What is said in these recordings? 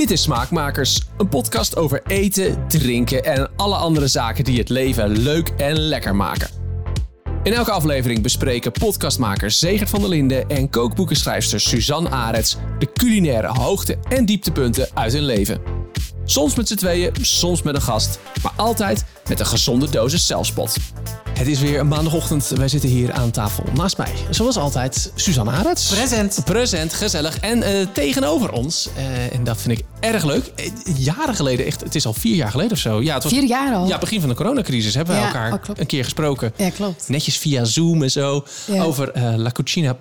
Dit is Smaakmakers, een podcast over eten, drinken en alle andere zaken die het leven leuk en lekker maken. In elke aflevering bespreken podcastmakers Zegert van der Linden en kookboekenschrijfster Suzanne Arets de culinaire hoogte- en dieptepunten uit hun leven. Soms met z'n tweeën, soms met een gast, maar altijd met een gezonde dosis zelfspot. Het is weer een maandagochtend. Wij zitten hier aan tafel. Naast mij, zoals altijd, Suzanne Arets. Present. Present, gezellig. En eh, tegenover ons, eh, en dat vind ik erg leuk, eh, jaren geleden, echt, het is al vier jaar geleden of zo. Ja, het was, Vier jaar al? Ja, begin van de coronacrisis hebben we Ja, elkaar oh, een keer gesproken. Ja, klopt. Netjes via Zoom en zo. Ja. Over La Cucina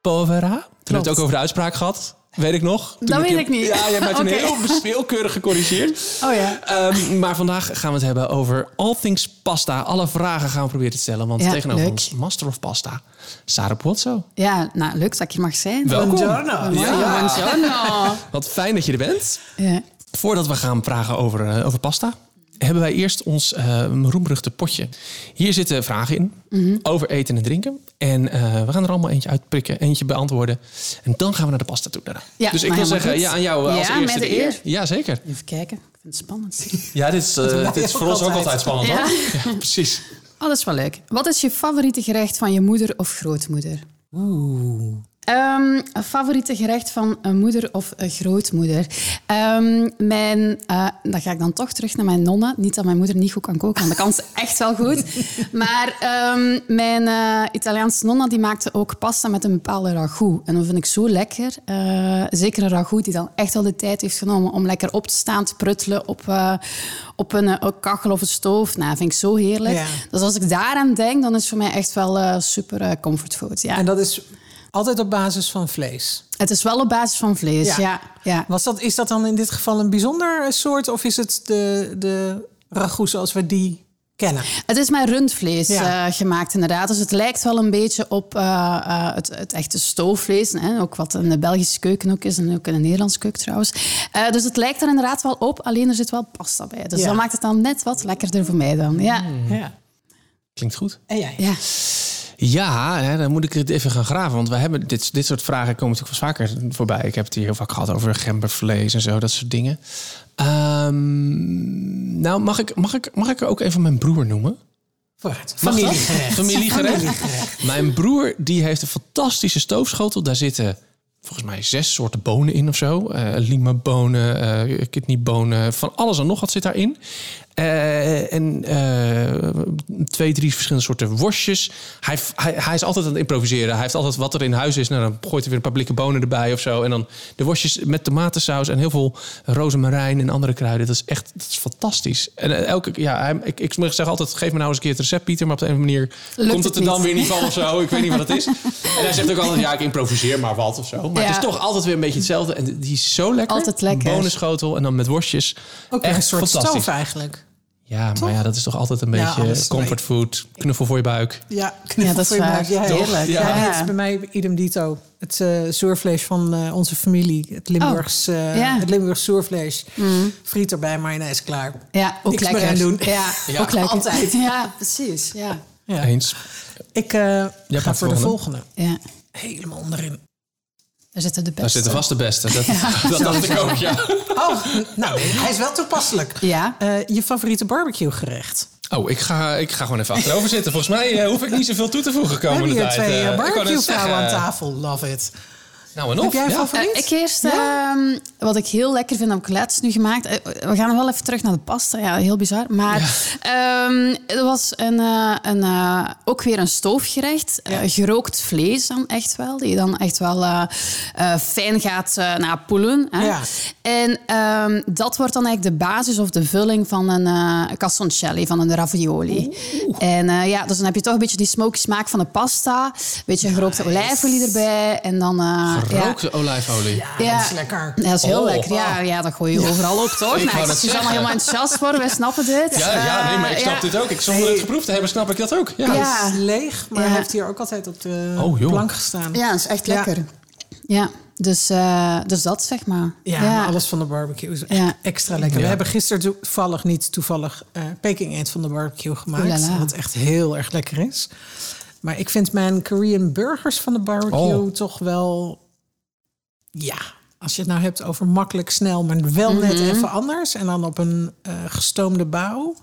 Povera. Toen hebben we het ook over de uitspraak gehad. Weet ik nog. Toen Dat weet je- ik niet. Ja, jij bent toen Oké. heel, heel keurig gecorrigeerd. Oh ja. Ehm, maar vandaag gaan we het hebben over all things pasta. Alle vragen gaan we proberen te stellen. Want Ja, tegenover leuk. ons, Master of Pasta, Sarah Pozzo. Ja, nou, leuk dat ik hier mag zijn. Welkom. Buongiorno. Ja. buongiorno. Wat fijn dat je er bent. Ja. Voordat we gaan praten over, eh, over pasta, hebben wij eerst ons eh roemruchte potje. Hier zitten vragen in Mhm. over eten en drinken. En eh, we gaan er allemaal eentje uitprikken, eentje beantwoorden. En dan gaan we naar de pasta toe. daarna. Ja, dus ik wil zeggen, goed. ja, aan jou eh, als Ja, eerste met de eer. eer. Ja, zeker. Even kijken. Ik vind het spannend. Ja, dit is, dit is voor ons ook altijd. altijd spannend, Ja. hoor. Ja, precies. Oh, dat is wel leuk. Wat is je favoriete gerecht van je moeder of grootmoeder? Oeh. Een favoriete gerecht van een moeder of een grootmoeder. Ehm, mijn, eh, dan ga ik dan toch terug naar mijn nonna. Niet dat mijn moeder niet goed kan koken, want dat kan ze echt wel goed. Maar ehm, mijn eh, Italiaanse nonna die maakte ook pasta met een bepaalde ragout. En dat vind ik zo lekker. Eh, zeker een ragout die dan echt al de tijd heeft genomen om lekker op te staan, te pruttelen op, op een, een kachel of een stoof. Nou, dat vind ik zo heerlijk. Ja. Dus als ik daaraan denk, dan is het voor mij echt wel super comfortfood. Ja. En dat is altijd op basis van vlees. Het is wel op basis van vlees, ja. Ja. ja, Was dat, is dat dan in dit geval een bijzonder soort of is het de, de ragout zoals we die kennen? Het is met rundvlees Ja. eh, gemaakt, inderdaad. Dus het lijkt wel een beetje op eh, eh, het, het echte stoofvlees. Hè? Ook wat in de Belgische keuken ook is en ook in de Nederlandse keuken trouwens. Eh, dus het lijkt er inderdaad wel op, alleen er zit wel pasta bij. Dus Ja. dat maakt het dan net wat lekkerder voor mij dan. Ja, Ja. Klinkt goed. En jij? ja. Ja, hè, dan moet ik het even gaan graven. Want we hebben dit, dit soort vragen komen natuurlijk wel vaker voorbij. Ik heb het hier heel vaak gehad over gembervlees en zo, dat soort dingen. Ehm, nou, mag ik, mag, ik, mag ik ook even mijn broer noemen? Vooruit. Familiegerecht. Familiegerecht. Mijn broer die heeft een fantastische stoofschotel. Daar zitten volgens mij zes soorten bonen in of zo. Eh lima-bonen, eh kidneybonen, van alles en nog wat zit daarin. Eh, en eh, twee, drie verschillende soorten worstjes. Hij, hij, hij is altijd aan het improviseren. Hij heeft altijd wat er in huis is. Nou, dan gooit hij weer een paar blikken bonen erbij of zo. En dan de worstjes met tomatensaus en heel veel rozemarijn en andere kruiden. Dat is echt dat is fantastisch. En eh, elke, ja, hij, ik, ik zeg altijd, geef me nou eens een keer het recept, Pieter. Maar op de een of andere manier Lukt komt het het er dan weer niet van of zo. Ik weet niet wat het is. En hij zegt ook altijd, ja, ik improviseer maar wat of zo. Maar Ja. het is toch altijd weer een beetje hetzelfde. En die is zo lekker. Altijd lekker. Bonenschotel en dan met worstjes. Ook weer een Echt soort fantastisch. stoof eigenlijk. Ja, maar ja, dat is toch altijd een Ja, beetje comfortfood. Knuffel voor je buik. Ja, Ja, dat is voor je waar. buik. Ja, Toch? heerlijk. Ja. Ja. Het is bij mij idem dito. Het eh zoervlees van eh, onze familie. Het Limburgs, eh ja. het Limburgs zoervlees. Friet erbij, mayonaise klaar. Ja, ook Niks lekker. aan doen. Ja, Ja. ook lekker. Altijd. Ja, precies. Ja. Ja. Eens. Ik eh, ga gaat voor de volgende. volgende. ja. Helemaal onderin. Daar zitten de beste. Daar zitten vast de beste. Dat, dat dacht ik ook, ja. Oh, nou, hij is wel toepasselijk. Ja. Eh, je favoriete barbecue gerecht? Oh, ik ga, ik ga gewoon even achterover zitten. Volgens mij eh, hoef ik niet zoveel toe te voegen We hebben komende hier tijd. twee Eh, barbecue vrouwen aan tafel. Love it. Nou en of. Heb jij een ja. favoriet? Eh, ik eerst, ehm, wat ik heel lekker vind, heb ik laatst nu gemaakt. Eh, we gaan nog wel even terug naar de pasta. Ja, heel bizar. Maar ehm, er was een, eh, een, eh, ook weer een stoofgerecht. Gerookt vlees dan echt wel. Die je dan echt wel fijn gaat eh nou, poelen. Hè? Ja. En ehm, dat wordt dan eigenlijk de basis of de vulling van een uh, casoncelli, van een ravioli. En eh, ja, dus dan heb je toch een beetje die smoky smaak van de pasta. Een beetje gerookte olijfolie erbij. En dan... eh, ja. Gerookte olijfolie. Ja, dat is lekker. Ja, dat is heel Oh. lekker. Ja, ja, dat gooi je overal op, toch? Ik Nou, zie zeggen. allemaal helemaal enthousiast worden. Wij snappen dit. Ja, ja, nee, maar ik Eh, snap ja. dit ook. Ik, zonder het geproefd te hebben, snap ik dat ook. Ja. Ja. Hij is leeg, maar Ja. hij heeft hier ook altijd op de Oh, joh. plank gestaan. Ja, dat is echt lekker. Ja, dus, eh, dus dat zeg maar. Ja, maar alles van de barbecue is Ja. extra lekker. Ja. We hebben gisteren toevallig, niet toevallig, eh Peking eend van de barbecue gemaakt. Oeh la la. Wat echt heel erg lekker is. Maar ik vind mijn Korean burgers van de barbecue Oh. toch wel... Ja, als je het nou hebt over makkelijk, snel, maar wel net Mhm. even anders. En dan op een eh, gestoomde bouw.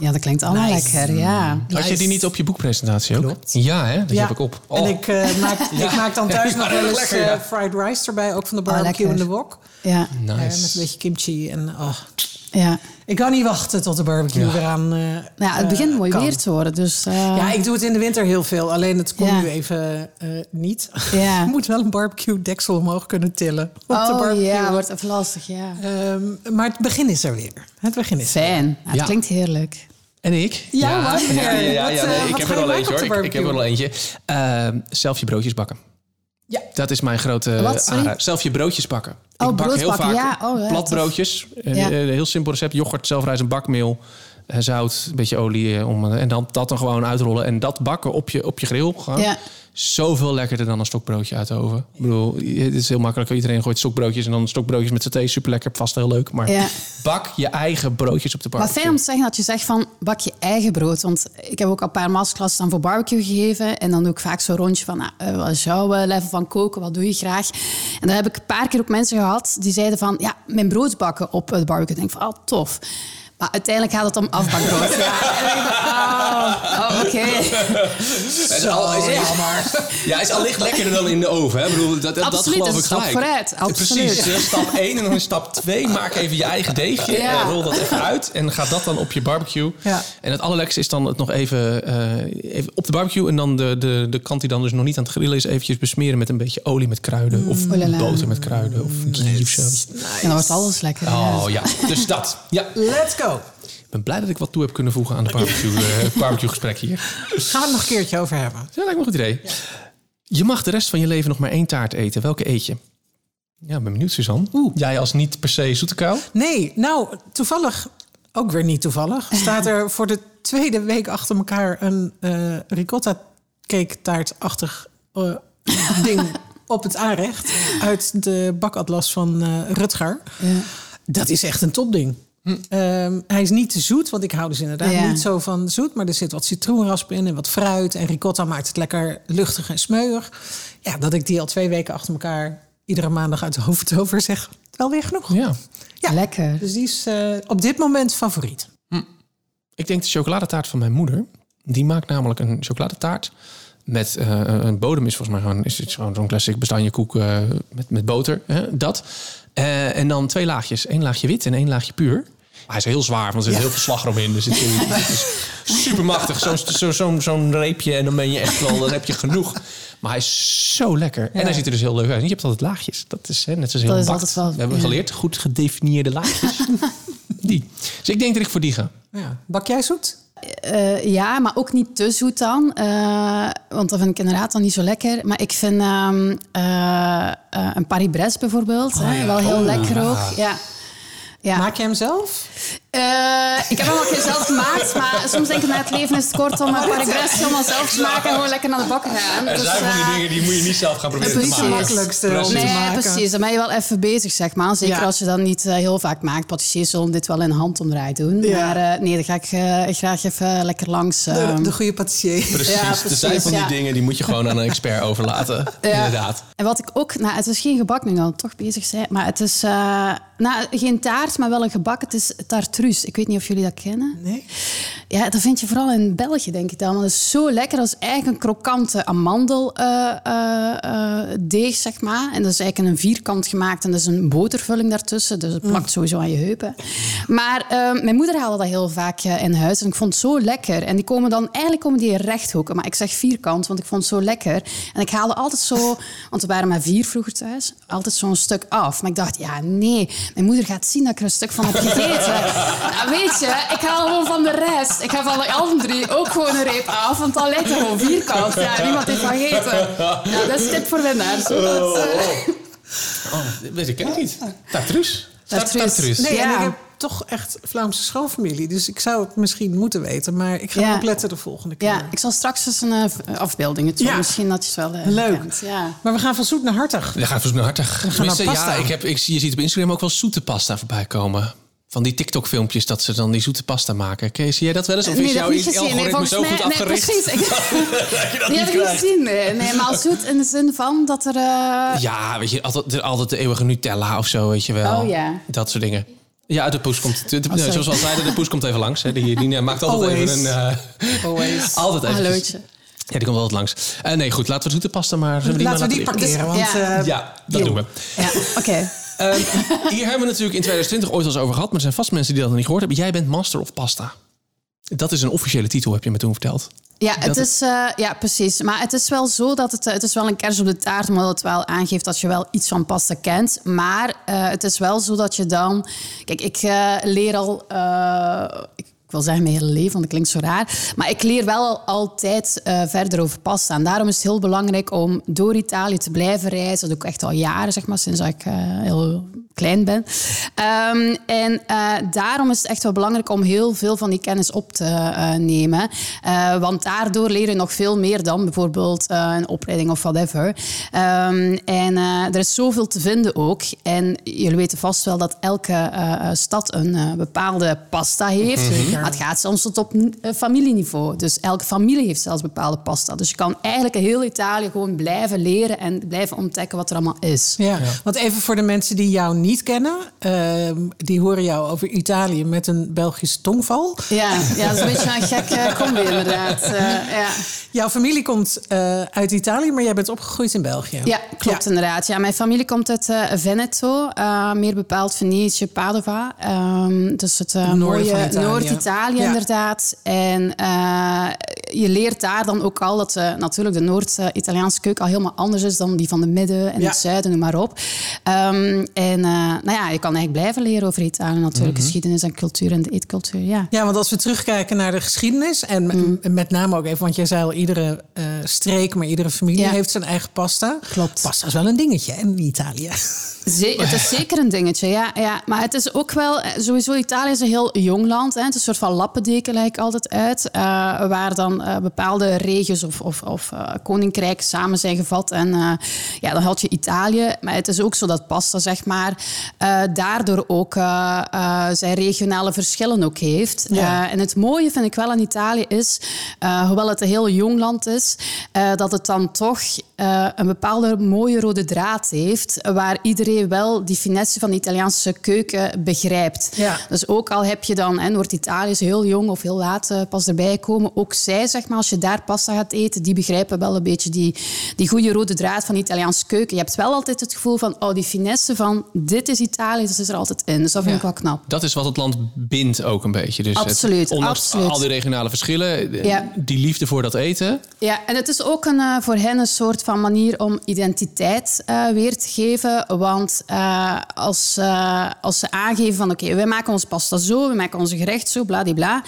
Ja, dat klinkt allemaal Nice. lekker, ja. Had je die niet op je boekpresentatie ook? Klopt. Ja, hè? Die Ja. heb ik op. En Oh. ik, eh, maak, ik maak dan thuis nog wel eens lekker, ja. eh, fried rice erbij. Ook van de Oh, barbecue in de wok. Ja, Eh, Nice. met een beetje kimchi. En, oh, ja. ik kan niet wachten tot de barbecue Ja. weer aan eh, Nou, ja, het eh, begint mooi kan. weer te worden, dus... eh, Ja, ik doe het in de winter heel veel. Alleen het komt Ja. nu even eh, niet. Ja. Je moet wel een barbecue deksel omhoog kunnen tillen. Op de Oh barbecue. ja, wordt even lastig, ja. Ehm, maar het begin is er weer. Het begin is er. Fijn, ja, het Ja. klinkt heerlijk. En ik? Ja, wat? ja, ja, ja, Wat, ja, nee, wat ik heb er maken eentje hoor. Ik, heb er wel eentje. Ehm, zelf je broodjes bakken. Ja. Dat is mijn grote Wat, sorry? aanrader. Zelf je broodjes bakken. Oh, ik bak heel vaak ja. Oh, ja, platbroodjes. Ja. eh, heel simpel recept. Yoghurt, zelfrijzend bakmeel. eh, Zout, een beetje olie. eh, Om, eh, en dan dat dan gewoon uitrollen. En dat bakken op je, op je grill. Gewoon. Ja. Zoveel lekkerder dan een stokbroodje uit de oven. Ik bedoel, het is heel makkelijk. Iedereen gooit stokbroodjes en dan stokbroodjes met saté. Super lekker, vast heel leuk. Maar Ja. bak je eigen broodjes op de barbecue. fijn om te zeggen dat je zegt van bak je eigen brood. Want ik heb ook al een paar masterclasses dan voor barbecue gegeven. En dan doe ik vaak zo'n rondje van nou, eh, wat is jouw eh, level van koken? Wat doe je graag? En dan heb ik een paar keer ook mensen gehad die zeiden van ja, mijn brood bakken op de barbecue. Ik denk van oh, tof. Maar uiteindelijk gaat het om afbakbrood. ja. Ik oh, oh, oké. is al, is, ja, is allicht lekkerder dan in de oven. Hè? Ik bedoel, dat, Absoluut, geloof dat ik is stap gelijk. vooruit, absoluut. Precies. Stap 1 en dan stap 2 maak even je eigen deegje. Ja. En rol dat even uit. En ga dat dan op je barbecue. Ja. En het allerlekkerste is dan het nog even, eh, even op de barbecue. En dan de, de, de kant die dan dus nog niet aan het grillen is... eventjes besmeren met een beetje olie met kruiden. Of la. boter met kruiden. Of ghee of zo. En dan wordt alles lekker. Oh ja, dus dat. Ja. Let's go. Ik ben blij dat ik wat toe heb kunnen voegen aan het barbecue, eh, barbecue gesprek hier. Gaan we het nog een keertje over hebben. Dat lijkt me een goed idee. Je mag de rest van je leven nog maar één taart eten. Welke eet je? Ja, ben benieuwd, Suzanne. Jij als niet per se zoete kou? Nee, nou, toevallig, ook weer niet toevallig, staat er voor de tweede week achter elkaar een eh, ricotta cake taartachtig eh, ding op het aanrecht uit de bakatlas van Rutger. Ja. Dat is echt een topding. Ehm, hij is niet te zoet, want ik hou dus inderdaad Ja. niet zo van zoet. Maar er zit wat citroenrasp in en wat fruit. En ricotta maakt het lekker luchtig en smeuig. Ja, dat ik die al twee weken achter elkaar iedere maandag uit de hoofd over zeg. Wel weer genoeg. Ja. Ja. Lekker. Dus die is eh, op dit moment favoriet. Ik denk de chocoladetaart van mijn moeder. Die maakt namelijk een chocoladetaart. Met eh, een bodem is volgens mij gewoon, is het gewoon zo'n classic bestanjekoek eh met, met boter. Hè, dat. Eh, en dan twee laagjes. Eén laagje wit en één laagje puur. Hij is heel zwaar, want er zit heel veel slagroom in. Dus het is, het is super machtig. Zo'n zo, zo, zo'n reepje en dan ben je echt wel, dan heb je genoeg. Maar hij is zo lekker. En hij ziet er dus heel leuk uit. En je hebt altijd laagjes. Dat is hè, net zoals heel Dat bakt. wel- We hebben ja. geleerd, goed gedefinieerde laagjes. die. Dus ik denk dat ik voor die ga. Ja. Bak jij zoet? Eh, ja, maar ook niet te zoet dan. Eh, want dat vind ik inderdaad dan niet zo lekker. Maar ik vind ehm, eh, eh, een Paris-Brest bijvoorbeeld hè, wel heel lekker ook. Ja. Ja. Maak je hem zelf? Eh, ik heb hem ook zelf gemaakt, maar soms denk ik, na het leven is het kort om een Paris-Brest helemaal zelf te maken en gewoon lekker naar de bakken gaan. Dus, eh, die moet je niet zelf gaan proberen te precies. maken. makkelijkste om te Nee, maken. precies. Dan ben je wel even bezig, zeg maar. Zeker Ja. als je dat niet eh, heel vaak maakt. Patissiers zullen dit wel in handomdraai doen. Ja. Maar eh, nee, dan ga ik graag even lekker langs. De, ehm, de goede patissier. Precies. Ja, Er zijn precies, van die ja. dingen die moet je gewoon aan een expert overlaten. Ja. Inderdaad. En wat ik ook, nou, het is geen gebak nu dan toch bezig zijn, maar het is eh, nou, geen taart, maar wel een gebak. Het is Ik weet niet of jullie dat kennen. Nee? Ja, dat vind je vooral in België, denk ik dan. Want het is zo lekker. Dat is eigenlijk een krokante amandeldeeg, zeg maar. En dat is eigenlijk een vierkant gemaakt. En dat is een botervulling daartussen. Dus het plakt sowieso aan je heupen. Maar eh, mijn moeder haalde dat heel vaak eh, in huis. En ik vond het zo lekker. En die komen dan... Eigenlijk komen die in rechthoeken. Maar ik zeg vierkant, want ik vond het zo lekker. En ik haalde altijd zo... Want we waren met vier vroeger thuis. Altijd zo'n stuk af. Maar ik dacht, ja, nee. Mijn moeder gaat zien dat ik er een stuk van heb gegeten. Ja, weet je, ik haal gewoon van de rest. Ik ga van de andere drie ook gewoon een reep af. Want dan er gewoon vierkant. Ja, niemand heeft van gegeten. Ja, dat is tip voor winnaars. Dat, eh, Oh, dit ken ik niet. Tartrus. Tartrus. Tartrus. Nee, en Ja. ik heb toch echt Vlaamse schoonfamilie. Dus ik zou het misschien moeten weten. Maar ik ga Ja. opletten de volgende keer. ja, ik zal straks eens een eh, afbeelding Ja. Misschien dat je het wel eh, Leuk. kent. Ja. Maar we gaan van zoet naar hartig. Dan gaan we naar hartig. gaan Tenminste, naar pasta. ja, ik heb, ik zie, je ziet op Instagram ook wel zoete pasta voorbij komen. Van die TikTok-filmpjes dat ze dan die zoete pasta maken. Ken je, zie jij dat wel eens? Of is Nee, jouw heb gezien. Nee, zo mij, goed nee, afgericht? precies. Ik, dat je dat die niet heb gezien. Nee, nee, maar zoet in de zin van dat er... eh, Ja, weet je, altijd, altijd de eeuwige Nutella of zo, weet je wel. Oh, ja. Dat soort dingen. Ja, de poes komt. De, sorry. zoals we al zeiden, de poes komt even langs. Hè. Die, die maakt altijd Always. even een. eh, Always. altijd even. Hallootje. Ja, die komt altijd langs. Eh, nee, goed, laten we zoete pasta maar. we Laten we die laten liggen? parkeren, want Ja. Ja, dat doen we. Ja, oké. Ehm, hier hebben we natuurlijk in 2020 ooit al eens over gehad. Maar er zijn vast mensen die dat nog niet gehoord hebben. Jij bent Master of Pasta. Dat is een officiële titel, heb je me toen verteld. Ja, het Dat is, eh, ja, precies. Maar het is wel zo dat het, eh, het is wel een kers op de taart, omdat het wel aangeeft dat je wel iets van pasta kent. Maar eh, het is wel zo dat je dan... Kijk, ik leer al... ik wil zeggen mijn hele leven, want dat klinkt zo raar. Maar ik leer wel al altijd eh, verder over pasta. En daarom is het heel belangrijk om door Italië te blijven reizen. Dat doe ik echt al jaren, zeg maar, sinds dat ik eh, heel klein ben. Ehm, en eh, daarom is het echt wel belangrijk om heel veel van die kennis op te nemen. Want daardoor leer je nog veel meer dan bijvoorbeeld een opleiding of whatever. Ehm, en er is zoveel te vinden ook. En jullie weten vast wel dat elke stad een bepaalde pasta heeft. Maar het gaat soms tot op eh, familieniveau. Dus elke familie heeft zelfs bepaalde pasta. Dus je kan eigenlijk heel Italië gewoon blijven leren en blijven ontdekken wat er allemaal is. Ja, want even voor de mensen die jou niet kennen, ehm, die horen jou over Italië met een Belgische tongval. Ja, ja, dat is een beetje een gekke combi inderdaad. Eh, ja. Jouw familie komt eh, uit Italië, maar jij bent opgegroeid in België. ja, klopt Ja. inderdaad. Ja, mijn familie komt uit eh, Veneto, eh, meer bepaald Venetië, Padova. Ehm, dus het eh, Noorden van mooie Italië. Ja. inderdaad. En eh, je leert daar dan ook al dat eh, natuurlijk de Noord-Italiaanse keuken al helemaal anders is dan die van de Midden en Ja. het Zuiden, noem maar op. Ehm, en eh, nou ja, je kan eigenlijk blijven leren over Italië natuurlijk, Mhm. geschiedenis en cultuur en de eetcultuur. Ja. Ja, want als we terugkijken naar de geschiedenis... en m- met name ook even, want jij zei al... iedere streek, maar iedere familie Ja. heeft zijn eigen pasta. Klopt. Pasta is wel een dingetje in Italië. Het is zeker een dingetje, ja, ja. Maar het is ook wel... Sowieso, Italië is een heel jong land. Hè. Het is een soort van lappendeken, lijkt altijd uit. eh, waar dan eh, bepaalde regio's of, of, of eh, koninkrijken samen zijn gevat. En ja, dan had je Italië. Maar het is ook zo dat pasta, zeg maar... daardoor ook zijn regionale verschillen ook heeft. Ja. En het mooie vind ik wel aan Italië is... hoewel het een heel jong land is... dat het dan toch een bepaalde mooie rode draad heeft... waar iedereen wel die finesse van de Italiaanse keuken begrijpt. Ja. Dus ook al heb je dan... hè, Noord-Italië is heel jong of heel laat eh, pas erbij komen... ook zij, zeg maar, als je daar pasta gaat eten... die begrijpen wel een beetje die, die goede rode draad van de Italiaanse keuken. Je hebt wel altijd het gevoel van... oh, die finesse van dit is Italië, dat is er altijd in. Dus dat vind ik wel knap. Dat is wat het land bindt ook een beetje. Dus het- Absoluut, ondanks absoluut. al die regionale verschillen, eh, Ja. die liefde voor dat eten. Ja, en het is ook een, eh, voor hen een soort van manier om identiteit weer te geven. Want als, als ze aangeven van oké, wij maken onze pasta zo, we maken onze gerecht zo, bladibla.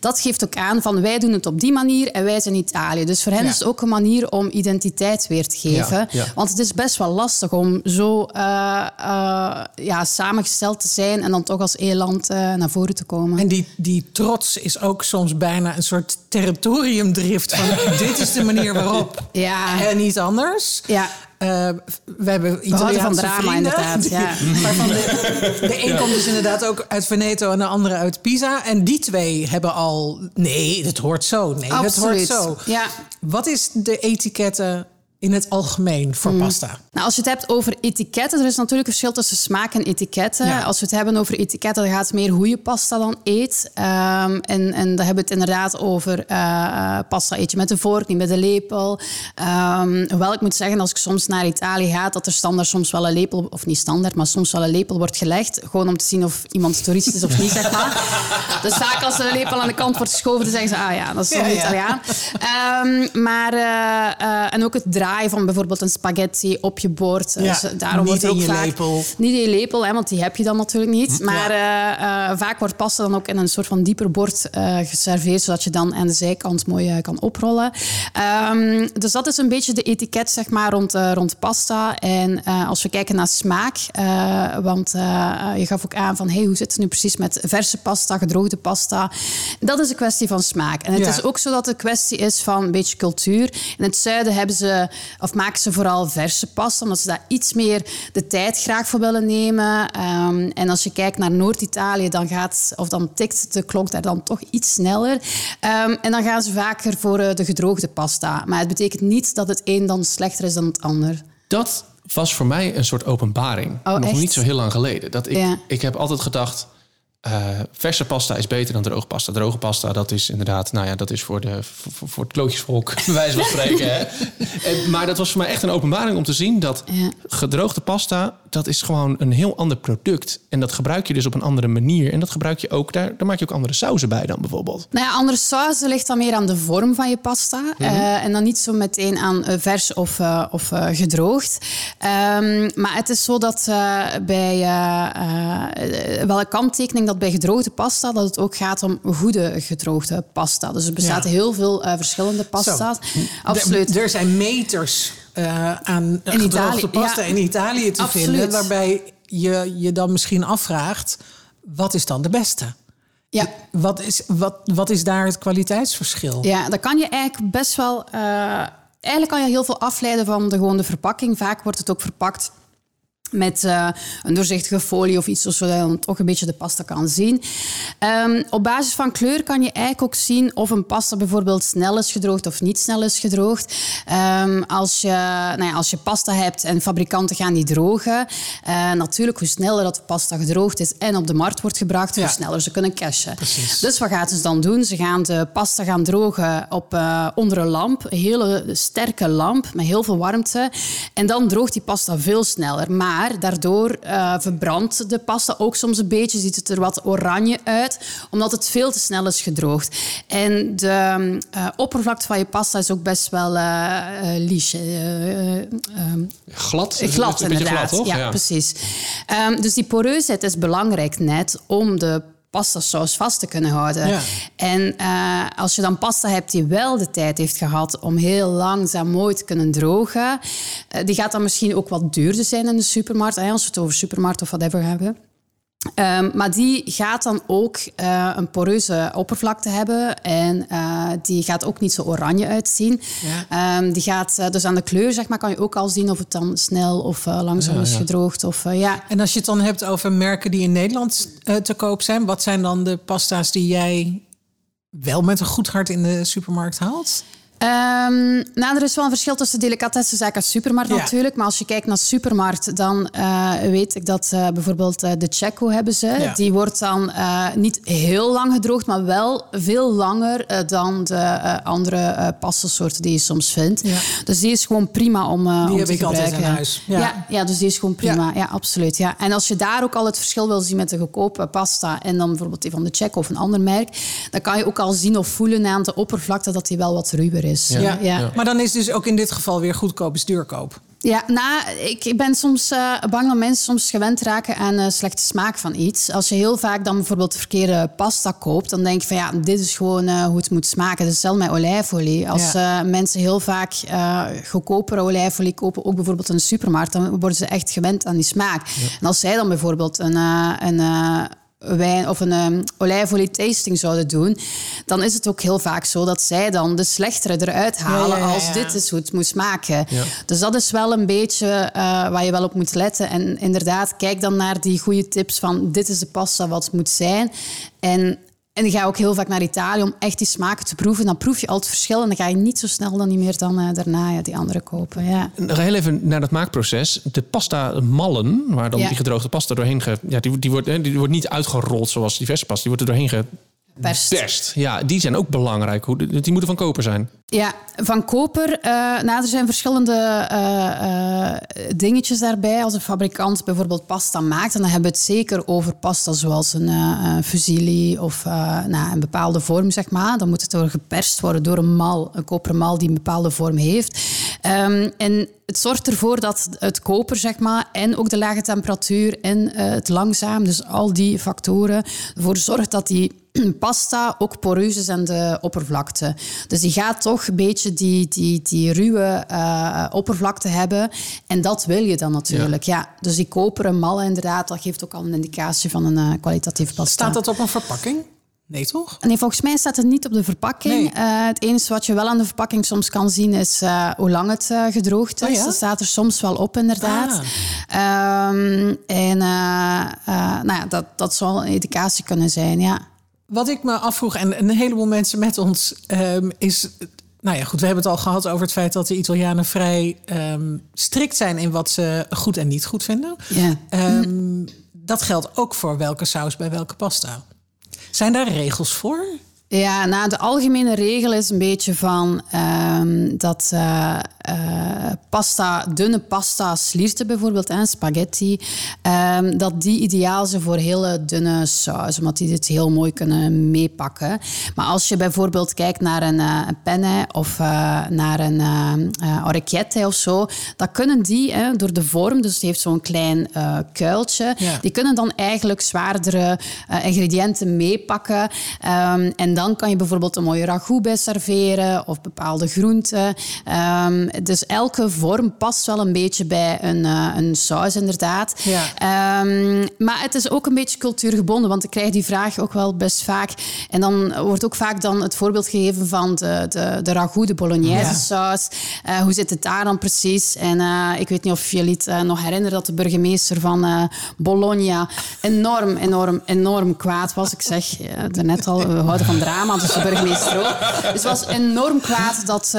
Dat geeft ook aan van wij doen het op die manier en wij zijn Italië. Dus voor hen Ja. is het ook een manier om identiteit weer te geven. Ja, ja. Want het is best wel lastig om zo eh, eh, ja, samengesteld te zijn en dan toch als één land eh, naar voren te komen. En die, die trots is ook soms bijna een soort territoriumdrift. Van dit is de manier waarop Ja. en niet anders. Ja. Eh, we hebben Italiaanse van drama, vrienden, inderdaad, die- ja. waarvan de, de een komt dus inderdaad ook uit Veneto en de andere uit Pisa. En die twee hebben al... Nee, het hoort zo. Nee, het hoort Absoluut. zo. Ja. Wat is de etiketten in het algemeen voor Mm. pasta? Nou, als je het hebt over etiketten, er is natuurlijk een verschil tussen smaak en etiketten. Ja. Als we het hebben over etiketten, dan gaat het meer hoe je pasta dan eet. Ehm, en, en dan hebben we het inderdaad over eh, pasta eet je met de vork, niet met de lepel. Ehm, hoewel ik moet zeggen, als ik soms naar Italië ga, dat er standaard soms wel een lepel, of niet standaard, maar soms wel een lepel wordt gelegd. Gewoon om te zien of iemand toerist is of niet, zeg maar. Dus vaak als er een lepel aan de kant wordt geschoven, dan zeggen ze, ah ja, dat is toch een ja. Italiaan. Ehm, maar, eh, eh, en ook het van bijvoorbeeld een spaghetti op je bord. Ja, Dus daarom niet wordt in ook je vaak... lepel. Niet in je lepel, hè, want die heb je dan natuurlijk niet. Maar eh, eh, vaak wordt pasta dan ook in een soort van dieper bord eh, geserveerd, zodat je dan aan de zijkant mooi kan oprollen. Ehm, dus dat is een beetje de etiket zeg maar, rond, rond pasta. En als we kijken naar smaak, want je gaf ook aan van hey, hoe zit het nu precies met verse pasta, gedroogde pasta. Dat is een kwestie van smaak. En het Ja. is ook zo dat het een kwestie is van een beetje cultuur. In het zuiden hebben ze of maken ze vooral verse pasta, omdat ze daar iets meer de tijd graag voor willen nemen. Ehm, en als je kijkt naar Noord-Italië, dan gaat, of dan tikt de klok daar dan toch iets sneller. Ehm, en dan gaan ze vaker voor eh, de gedroogde pasta. Maar het betekent niet dat het een dan slechter is dan het ander. Dat was voor mij een soort openbaring. Oh, Nog echt? niet zo heel lang geleden. Dat ik, Ja. ik heb altijd gedacht... eh, verse pasta is beter dan droge pasta. Droge pasta, dat is inderdaad... Nou ja, dat is voor, de, voor, voor het klootjesvolk, bij wijze van spreken. Hè? En, maar dat was voor mij echt een openbaring om te zien... dat Ja. gedroogde pasta, dat is gewoon een heel ander product. En dat gebruik je dus op een andere manier. En dat gebruik je ook... Daar, daar maak je ook andere sauzen bij dan bijvoorbeeld. Nou ja, andere sauzen ligt dan meer aan de vorm van je pasta. eh, en dan niet zo meteen aan eh, vers of, eh, of eh, gedroogd. Ehm, maar het is zo dat eh, bij... eh, eh, wel een kanttekening dat bij gedroogde pasta... dat het ook gaat om goede gedroogde pasta. Dus er bestaat Ja. heel veel eh, verschillende pasta's. Absoluut. Er, er zijn meters eh, aan In gedroogde Italië, pasta ja. in Italië te Absoluut. vinden. Waarbij je je dan misschien afvraagt, wat is dan de beste? ja. Wat is, wat, wat is daar het kwaliteitsverschil? Ja, dat kan je eigenlijk best wel. eh, eigenlijk kan je heel veel afleiden van de gewone verpakking. Vaak wordt het ook verpakt met eh, een doorzichtige folie of iets, zodat je dan toch een beetje de pasta kan zien. Ehm, op basis van kleur kan je eigenlijk ook zien of een pasta bijvoorbeeld snel is gedroogd of niet snel is gedroogd. Ehm, als, je, nou ja, als je pasta hebt en fabrikanten gaan die drogen, eh, natuurlijk hoe sneller dat de pasta gedroogd is en op de markt wordt gebracht, hoe sneller ze kunnen cashen. Precies. Dus wat gaan ze dan doen? Ze gaan de pasta gaan drogen op, eh, onder een lamp. Een hele sterke lamp met heel veel warmte. En dan droogt die pasta veel sneller. Maar daardoor eh, verbrandt de pasta ook soms een beetje. Ziet het er wat oranje uit. Omdat het veel te snel is gedroogd. En de eh, oppervlakte van je pasta is ook best wel ehm, Glad? Glad, een beetje inderdaad. glad, toch? Ja, precies. Ehm, dus die poreusheid is belangrijk net om de pastasaus vast te kunnen houden. Ja. En eh, als je dan pasta hebt die wel de tijd heeft gehad om heel langzaam mooi te kunnen drogen, eh, die gaat dan misschien ook wat duurder zijn in de supermarkt, hè, als we het over supermarkt of whatever hebben. Ehm, maar die gaat dan ook eh, een poreuze oppervlakte hebben. En eh, die gaat ook niet zo oranje uitzien. Ehm, die gaat, eh, dus aan de kleur zeg maar, kan je ook al zien of het dan snel of langzaam is gedroogd. Of, ja. En als je het dan hebt over merken die in Nederland te koop zijn, wat zijn dan de pasta's die jij wel met een goed hart in de supermarkt haalt? Ehm, nou, er is wel een verschil tussen delicatessenzaak en supermarkt Ja. natuurlijk. Maar als je kijkt naar supermarkt, dan eh, weet ik dat eh, bijvoorbeeld eh, de Checo hebben ze. Ja. Die wordt dan niet heel lang gedroogd, maar wel veel langer dan de andere pastasoorten die je soms vindt. Ja. Dus die is gewoon prima om, Die om heb te ik altijd in huis. Ja. Ja. Ja, dus die is gewoon prima. Ja. absoluut. Ja. En als je daar ook al het verschil wil zien met de goedkope pasta en dan bijvoorbeeld die van de Checo of een ander merk, dan kan je ook al zien of voelen aan de oppervlakte dat die wel wat ruwer is. Ja. ja. Maar dan is dus ook in dit geval weer goedkoop is duurkoop. Ja, nou, ik ik ben soms eh, bang dat mensen soms gewend raken aan de slechte smaak van iets. Als je heel vaak dan bijvoorbeeld de verkeerde pasta koopt, dan denk je van ja, dit is gewoon eh, hoe het moet smaken. Het is hetzelfde met olijfolie. Als Ja. eh, mensen heel vaak eh goedkopere olijfolie kopen, ook bijvoorbeeld in de supermarkt, dan worden ze echt gewend aan die smaak. En als zij dan bijvoorbeeld een, eh, een eh, wijn of een um, olijfolie tasting zouden doen, dan is het ook heel vaak zo dat zij dan de slechtere eruit halen Ja, ja, ja, als dit is hoe het moet smaken. Dus dat is wel een beetje eh, waar je wel op moet letten. En inderdaad, kijk dan naar die goede tips van dit is de pasta wat het moet zijn. En en ik ga ook heel vaak naar Italië om echt die smaken te proeven. Dan proef je al het verschil en dan ga je niet zo snel dan niet meer dan eh, daarna ja, die andere kopen. Ja. Nog heel even naar dat maakproces. De pasta mallen, waar dan Ja. die gedroogde pasta doorheen... Ge, ja, die, die, wordt, die wordt niet uitgerold zoals die verse pasta. Die wordt er doorheen Perst. Ja, die zijn ook belangrijk. Hoe- Die moeten van koper zijn. Ja, van koper. eh nou, er zijn verschillende eh, eh, dingetjes daarbij. Als een fabrikant bijvoorbeeld pasta maakt, en dan hebben we het zeker over pasta zoals een fusilli of nou, een bepaalde vorm, zeg maar. Dan moet het door geperst worden door een mal, een koperen mal die een bepaalde vorm heeft. Ehm, en het zorgt ervoor dat het koper, zeg maar, en ook de lage temperatuur en het langzaam, dus al die factoren, ervoor zorgt dat die pasta ook poreus is aan de oppervlakte. Dus die gaat toch een beetje die, die, die ruwe eh, oppervlakte hebben. En dat wil je dan natuurlijk. Ja. Dus die koperen mallen inderdaad, dat geeft ook al een indicatie van een eh, kwalitatieve pasta. Staat dat op een verpakking? Nee, toch? Nee, volgens mij staat het niet op de verpakking. Nee. Eh, het enige wat je wel aan de verpakking soms kan zien is eh, hoe lang het gedroogd is. Oh ja? Dat staat er soms wel op, inderdaad. Ehm, en nou ja, dat, dat zal een indicatie kunnen zijn, ja. Wat ik me afvroeg, en een heleboel mensen met ons, ehm, is... Nou ja, goed, we hebben het al gehad over het feit dat de Italianen vrij ehm, strikt zijn in wat ze goed en niet goed vinden. ja. Ehm, dat geldt ook voor welke saus bij welke pasta. Zijn daar regels voor? Ja, nou, de algemene regel is een beetje van dat eh, eh, pasta, dunne pasta, slierten bijvoorbeeld, en spaghetti, ehm, dat die ideaal zijn voor hele dunne saus, omdat die dit heel mooi kunnen meepakken. Maar als je bijvoorbeeld kijkt naar een, eh, een penne of eh, naar een orecchiette of zo, dan kunnen die hè, door de vorm, dus het heeft zo'n klein kuiltje, Ja. die kunnen dan eigenlijk zwaardere ingrediënten meepakken. Ehm, en dan kan je bijvoorbeeld een mooie ragout bij serveren of bepaalde groenten. Ehm, dus elke vorm past wel een beetje bij een, eh, een saus, inderdaad. Ja. Ehm, maar het is ook een beetje cultuurgebonden, want ik krijg die vraag ook wel best vaak. En dan wordt ook vaak dan het voorbeeld gegeven van de, de, de ragout, de bolognese Ja. saus. Eh, hoe zit het daar dan precies? En eh, ik weet niet of jullie het nog herinneren dat de burgemeester van Bologna enorm, enorm, enorm kwaad was. Ik zeg net al, we houden van drama, dus de burgemeester ook. Dus het was enorm kwaad dat,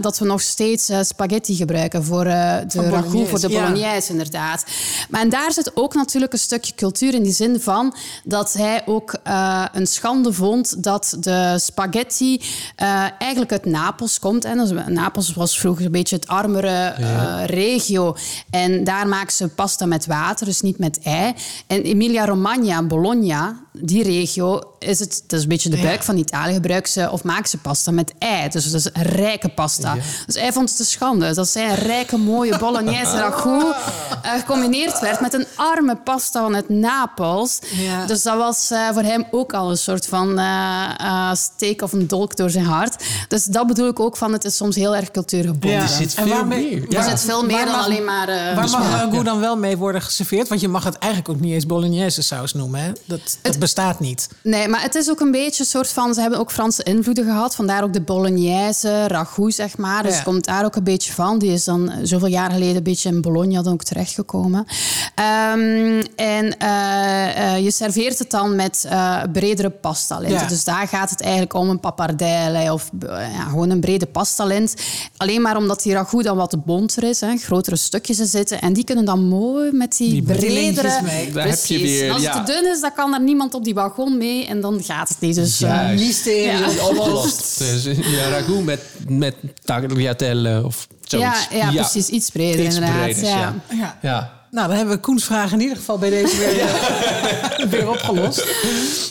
dat we nog steeds spaghetti gebruiken voor eh, de ragout, voor de ja. bolognese inderdaad. Maar en daar zit ook natuurlijk een stukje cultuur in die zin van dat hij ook eh, een schande vond dat de spaghetti eh, eigenlijk uit Napels komt. En dus Napels was vroeger een beetje het armere eh, regio. En daar maken ze pasta met water, dus niet met ei. En Emilia-Romagna, Bologna, die regio, is het, dat is een beetje de buik Ja. van Italië, gebruiken ze of maken ze pasta met ei. Dus dat is rijke pasta. Dus hij vond het een schande dat zijn rijke, mooie bolognese ragout eh, gecombineerd werd met een arme pasta vanuit Napels. Ja. Dus dat was eh, voor hem ook al een soort van eh, eh, steek of een dolk door zijn hart. Dus dat bedoel ik ook van, het is soms heel erg cultuurgebonden. Ja. Er zit En veel meer. Er zit veel meer Waar dan mag- alleen maar... eh, Waar mag ragout dan wel mee worden geserveerd? Want je mag het eigenlijk ook niet eens bolognese saus noemen. Hè? Dat, dat bestaat niet. Nee, maar het is ook een beetje een soort van... Ze hebben ook Franse invloeden gehad. Vandaar ook de bolognese, ragout, zeg maar. Dus Ja. komt daar ook een beetje van. Die is dan zoveel jaar geleden een beetje in Bologna dan ook terechtgekomen. Ehm, en eh, eh, je serveert het dan met eh, bredere pasta. Ja. Dus daar gaat het eigenlijk om een pappardelle of ja, gewoon een brede pasta lint. Alleen maar omdat die ragout dan wat bonter is, hè, grotere stukjes in zitten. En die kunnen dan mooi met die, Die bredere... mee. Daar heb je weer, als ja. het te dun is, dan kan er niemand op die wagon mee en dan gaat het niet. Dus, eh, Juist. Mysterie Ja. Opgelost. Dus, ja, ragout met, met tagliatelle of zoiets. ja, ja, precies. Iets breder Iets inderdaad. breders, ja. ja. Nou, dan hebben we Koens vraag in ieder geval bij deze weer, eh, weer opgelost.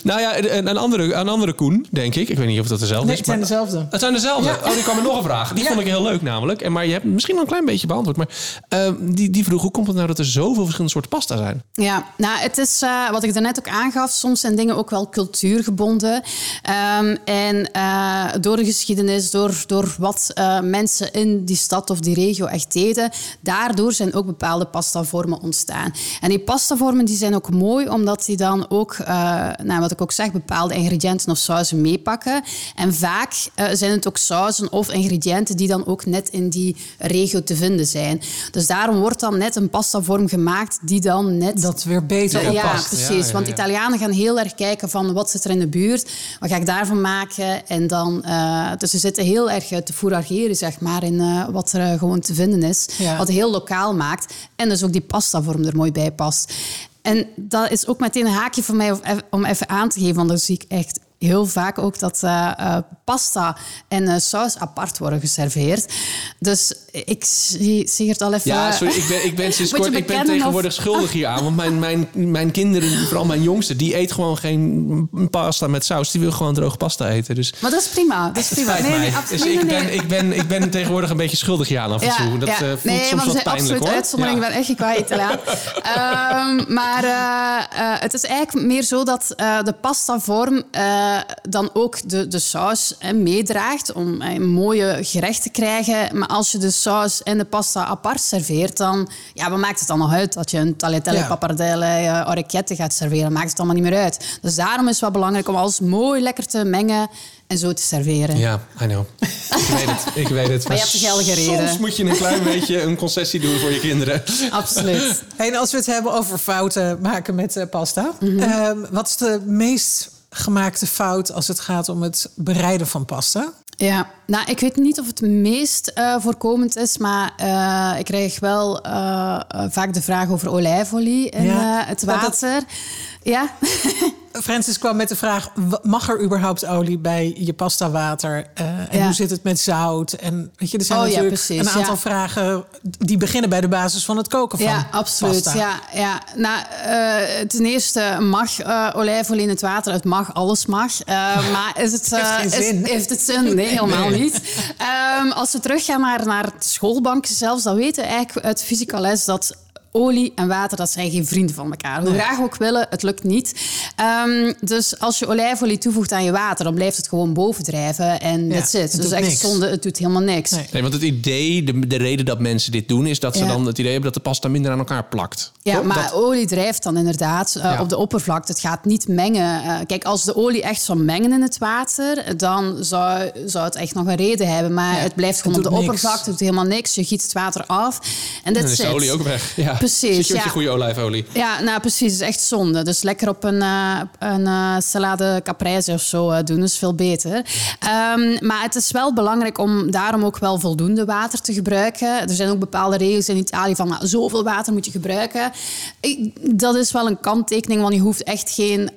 Nou ja, een, een, andere, een andere Koen, denk ik. Ik weet niet of dat dezelfde Nee, is. het zijn dezelfde. Het zijn dezelfde. Ja. Oh, die kwam er nog een vraag. Die Ja. vond ik heel leuk namelijk. En, maar je hebt misschien al een klein beetje beantwoord. Maar eh, die, die vroeg, hoe komt het nou dat er zoveel verschillende soorten pasta zijn? Ja, nou, het is eh, wat ik daarnet ook aangaf. Soms zijn dingen ook wel cultuurgebonden. Ehm, en eh, door de geschiedenis, door, door wat eh, mensen in die stad of die regio echt deden, daardoor zijn ook bepaalde pastavormen ontstaan. En die pastavormen die zijn ook mooi, omdat die dan ook, eh, nou, wat ik ook zeg, bepaalde ingrediënten of sauzen meepakken. En vaak eh, zijn het ook sauzen of ingrediënten die dan ook net in die regio te vinden zijn. Dus daarom wordt dan net een pastavorm gemaakt die dan net Dat weer beter ja, precies. Ja, ja, Want. Italianen gaan heel erg kijken van wat zit er in de buurt, wat ga ik daarvan maken. En dan, eh, dus ze zitten heel erg te fourageren, zeg maar, in eh, wat er gewoon te vinden is. Ja. Wat heel lokaal maakt. En dus ook die pastavorm er mooi bij past. En dat is ook meteen een haakje voor mij om even aan te geven, want dan zie ik echt heel vaak ook dat eh, pasta en eh, saus apart worden geserveerd. Dus ik zie, zie het al even... Ja, sorry, ik ben, ik ben, sinds kort, ik ben tegenwoordig of- schuldig hier aan. Want mijn, mijn, mijn kinderen, vooral mijn jongste, die eet gewoon geen pasta met saus. Die wil gewoon droge pasta eten. Dus Maar dat is prima. Dat is prima. Nee, nee, absoluut. Dus ik nee, ben, ik, ben, ik ben tegenwoordig een beetje schuldig hier aan af en toe. Dat eh, voelt nee, soms wat pijnlijk absoluut hoor. uitzonderingen. Ja. Ik ben echt qua Italiaan. Ehm, maar het is eigenlijk meer zo dat de pastavorm... eh, je dan ook de, de saus hè, meedraagt om een mooie gerecht te krijgen. Maar als je de saus en de pasta apart serveert, dan ja, wat maakt het dan nog uit dat je een tagliatelle, Ja. pappardelle, eh, orecchiette gaat serveren? Maakt het allemaal niet meer uit. Dus daarom is het wel belangrijk om alles mooi lekker te mengen en zo te serveren. Ja, I know. Ik weet het, ik weet het. Maar je hebt de geldige reden. Soms moet je een klein beetje een concessie doen voor je kinderen. Absoluut. En als we het hebben over fouten maken met eh, pasta. Mhm. ehm, wat is de meest gemaakte fout als het gaat om het bereiden van pasta? Ja, nou, ik weet niet of het meest eh, voorkomend is, maar eh, ik krijg wel eh, vaak de vraag over olijfolie in Ja, het dat- water. Ja, Francis kwam met de vraag: mag er überhaupt olie bij je pasta water? Eh, en Ja. hoe zit het met zout? En weet je, er zijn Oh natuurlijk een aantal ja. vragen die beginnen bij de basis van het koken van ja absoluut. pasta. Ja, ja. Nou, eh, ten eerste mag eh, olijfolie in het water. Het mag, alles mag. Maar is het, Heeft is- zin. heeft het zin? Nee, helemaal Nee. niet. Ehm, als we teruggaan naar, naar schoolbanken zelfs, dan weten we eigenlijk uit fysica les dat olie en water, dat zijn geen vrienden van elkaar. Hoe graag ook willen, het lukt niet. Ehm, dus als je olijfolie toevoegt aan je water, dan blijft het gewoon bovendrijven en Ja, that's it. het Dus echt niks. zonde, het doet helemaal niks. Nee. Nee, want het idee, de, de reden dat mensen dit doen, is dat ze Ja. dan het idee hebben dat de pasta minder aan elkaar plakt. Ja, Toch? maar Dat- olie drijft dan inderdaad eh, Ja. op de oppervlakte. Het gaat niet mengen. Eh, kijk, als de olie echt zou mengen in het water, dan zou, zou het echt nog een reden hebben. Maar Ja, het blijft het gewoon op de niks. oppervlakte. Het doet helemaal niks. Je giet het water af. En dan dat is de olie ook weg. Ja. Precies, Zit je met ja. je goede olijfolie. Ja, nou precies. Het is echt zonde. Dus lekker op een, eh, een eh, salade caprese of zo eh, doen is veel beter. Ehm, maar het is wel belangrijk om daarom ook wel voldoende water te gebruiken. Er zijn ook bepaalde regels in Italië van nou, zoveel water moet je gebruiken. Ik- dat is wel een kanttekening, want je hoeft echt geen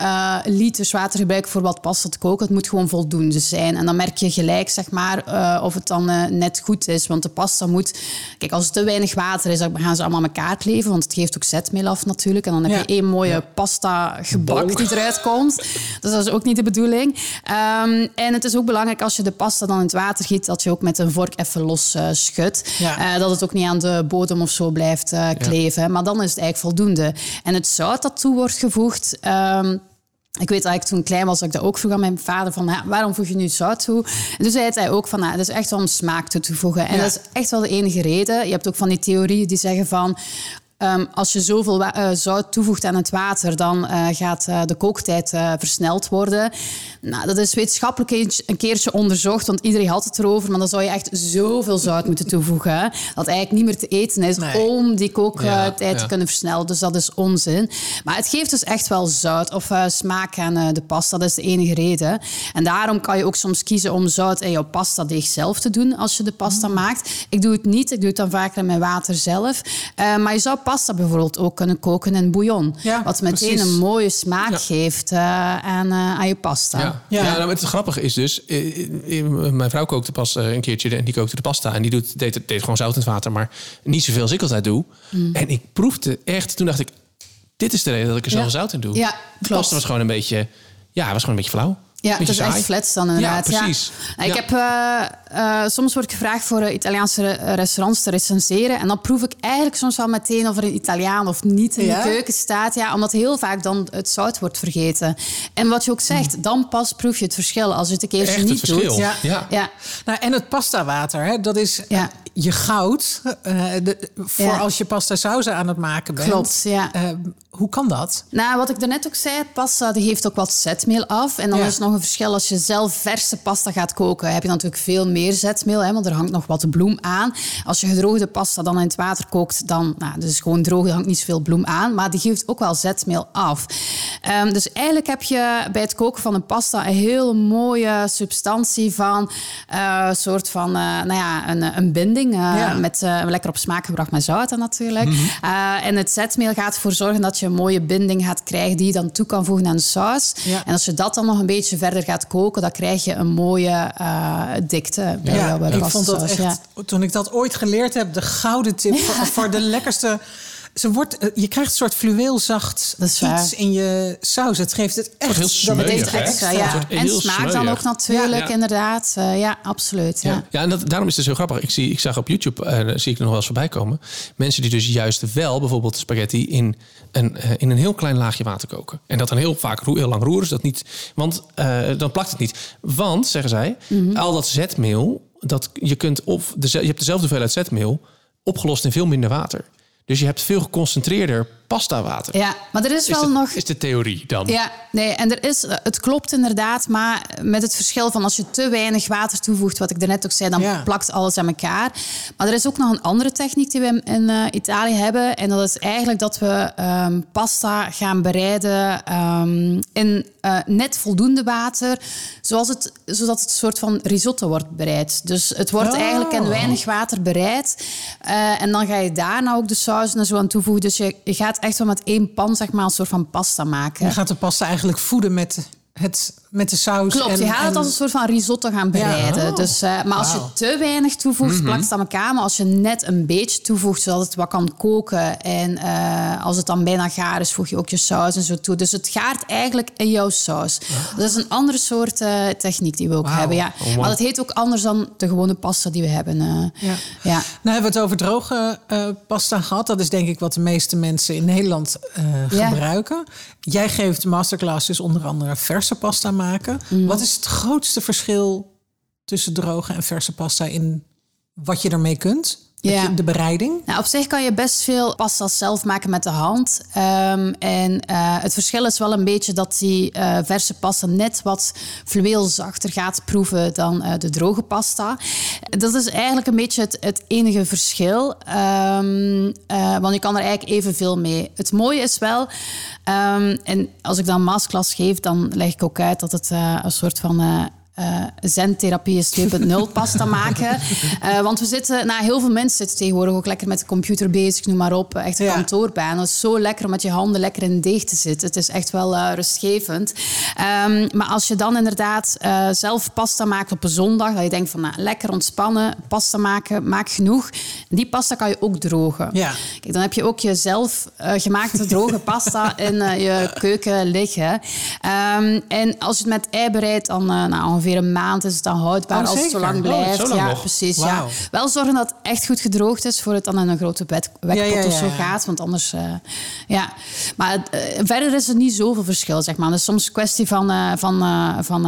liters water te gebruiken voor wat pasta te koken. Het moet gewoon voldoende zijn. En dan merk je gelijk, zeg maar, of het dan net goed is. Want de pasta moet... Kijk, als het te weinig water is, dan gaan ze allemaal aan elkaar Want het geeft ook zetmeel af natuurlijk. En dan heb je één mooie pasta gebak die eruit komt. Dus dat is ook niet de bedoeling. Ehm, en het is ook belangrijk als je de pasta dan in het water giet... dat je ook met een vork even los eh, schudt. Eh, dat het ook niet aan de bodem of zo blijft eh, kleven. Maar dan is het eigenlijk voldoende. En het zout dat toe wordt gevoegd... ehm, ik weet dat ik toen klein was, dat ik dat ook vroeg aan mijn vader van waarom voeg je nu zout toe? En toen zei hij ook van het is echt wel om smaak toe te voegen. En Ja. dat is echt wel de enige reden. Je hebt ook van die theorieën die zeggen van ehm, als je zoveel eh, zout toevoegt aan het water, dan eh, gaat eh, de kooktijd versneld worden. Nou, dat is wetenschappelijk een keertje onderzocht, want iedereen had het erover. Maar dan zou je echt zoveel zout moeten toevoegen, hè, dat eigenlijk niet meer te eten is Nee. om die kooktijd Ja, te kunnen versnellen. Dus dat is onzin. Maar het geeft dus echt wel zout of smaak aan de pasta. Dat is de enige reden. En daarom kan je ook soms kiezen om zout in jouw pasta deeg zelf te doen als je de pasta Mm. maakt. Ik doe het niet. Ik doe het dan vaker in mijn water zelf. Maar je zou pasta bijvoorbeeld ook kunnen koken in bouillon. Ja, wat meteen precies. een mooie smaak Ja. geeft eh, aan, eh, aan je pasta. Ja, Ja. ja. nou, het grappige is dus, eh, mijn vrouw kookte pas een keertje en die kookte de pasta en die doet, deed, deed gewoon zout in het water, maar niet zoveel als ik altijd doe. Mm. En ik proefde echt, toen dacht ik, dit is de reden dat ik er zoveel Ja. zout in doe. Ja, de klopt. pasta was gewoon een beetje, ja, was gewoon een beetje flauw. Ja, het Beetje is echt flats dan inderdaad. Ja, precies. Ik Ja. heb, eh, eh, soms word ik gevraagd voor eh, Italiaanse re- restaurants te recenseren. En dan proef ik eigenlijk soms wel meteen of er een Italiaan of niet in Ja? de keuken staat. Ja, omdat heel vaak dan het zout wordt vergeten. En wat je ook zegt, dan pas proef je het verschil. Als je het een keertje het niet verschil. doet. Ja. Ja. Ja, Nou, en het pastawater, hè, dat is Ja. Je goud de- voor Ja. als je pasta sauzen aan het maken bent. Klopt, ja. Eh, hoe kan dat? Nou, wat ik daarnet ook zei, pasta die geeft ook wat zetmeel af. En dan Ja. is nog een verschil als je zelf verse pasta gaat koken. Heb je natuurlijk veel meer zetmeel, hè, want er hangt nog wat bloem aan. Als je gedroogde pasta dan in het water kookt, dan nou, dus gewoon droog, er hangt niet zoveel bloem aan. Maar die geeft ook wel zetmeel af. Ehm, dus eigenlijk heb je bij het koken van een pasta een heel mooie substantie van een soort van, nou ja, een, een binding. Eh, Ja. Met eh, lekker op smaak gebracht met zout dan natuurlijk. Eh, en het zetmeel gaat ervoor zorgen dat je een mooie binding gaat krijgen die je dan toe kan voegen aan de saus. Ja. En als je dat dan nog een beetje verder gaat koken, dan krijg je een mooie dikte bij Ja, jouw ik vond dat echt, toen ik dat ooit geleerd heb, de gouden tip voor, voor de lekkerste Ze wordt, eh, je krijgt een soort fluweelzacht Dat iets in je saus. Het geeft het echt... heel dat Het heeft hè? extra, ja. En smaakt dan ook natuurlijk, Ja, ja. inderdaad. Eh, ja, absoluut. Ja. Ja, ja en dat, daarom is het zo grappig. Ik, zie, ik zag op YouTube, eh zie ik er nog wel eens voorbij komen... mensen die dus juist wel bijvoorbeeld spaghetti in een, eh, in een heel klein laagje water koken. En dat dan heel vaak heel lang roeren, zodat niet, want eh, dan plakt het niet. Want, zeggen zij, Mhm. al dat zetmeel, dat je kunt of de, je hebt dezelfde hoeveelheid zetmeel opgelost in veel minder water. Dus je hebt veel geconcentreerder pastawater. Ja, maar er is, Is wel de, nog... is de theorie dan? Ja, nee, en er is, het klopt inderdaad, maar met het verschil van als je te weinig water toevoegt, wat ik daarnet ook zei, dan Ja. plakt alles aan elkaar. Maar er is ook nog een andere techniek die we in, in, eh, Italië hebben. En dat is eigenlijk dat we ehm, pasta gaan bereiden ehm, in eh, net voldoende water, zoals het, zodat het een soort van risotto wordt bereid. Dus het wordt Oh. eigenlijk in weinig water bereid. Eh, en dan ga je daarna ook de saus en zo aan toevoegen. Dus je, je gaat echt wel met één pan zeg maar, een soort van pasta maken. Je gaat de pasta eigenlijk voeden met, het, met de saus. Klopt, en, je gaat het als een soort van risotto gaan bereiden. oh. dus, eh, maar als je te weinig toevoegt, plakt het aan elkaar. Maar als je net een beetje toevoegt, zodat het wat kan koken... en eh, als het dan bijna gaar is, voeg je ook je saus en zo toe. Dus het gaart eigenlijk in jouw saus. Dat is een andere soort eh, techniek die we ook hebben. Ja. Oh. Maar dat heet ook anders dan de gewone pasta die we hebben. Ja. ja. Nou hebben we het over droge pasta gehad. Dat is denk ik wat de meeste mensen in Nederland Ja. gebruiken. Jij geeft masterclasses onder andere verse pasta maken. Mhm. Wat is het grootste verschil tussen droge en verse pasta in wat je ermee kunt? Ja. De bereiding? Nou, op zich kan je best veel pasta zelf maken met de hand. Ehm, en eh, het verschil is wel een beetje dat die eh, verse pasta net wat fluweelzachter gaat proeven dan eh, de droge pasta. Dat is eigenlijk een beetje het, het enige verschil. Ehm, eh, want je kan er eigenlijk evenveel mee. Het mooie is wel, ehm, en als ik dan masterclass geef, dan leg ik ook uit dat het een soort van... zentherapie is 2.0 pasta maken. Eh, want we zitten, nou, heel veel mensen zitten tegenwoordig ook lekker met de computer bezig, noem maar op. Echt een Ja. kantoorbaan. Het is zo lekker om met je handen lekker in de deeg te zitten. Het is echt wel eh, rustgevend. Ehm, maar als je dan inderdaad zelf pasta maakt op een zondag, dat je denkt van nou, lekker ontspannen, pasta maken, maak genoeg. Die pasta kan je ook drogen. Ja. Kijk, dan heb je ook je zelf gemaakte droge pasta in je keuken liggen. Ehm, en als je het met ei bereidt, dan nou, ongeveer een maand is het dan houdbaar Oh, als het zo lang Oh, blijft. zo lang ja, nog? precies. Ja. Wel zorgen dat het echt goed gedroogd is voor het dan in een grote wekpot Ja, ja, of zo gaat. Want anders, eh, ja. Maar het, eh, verder is er niet zoveel verschil, zeg maar. Het is soms een kwestie van, eh, van, van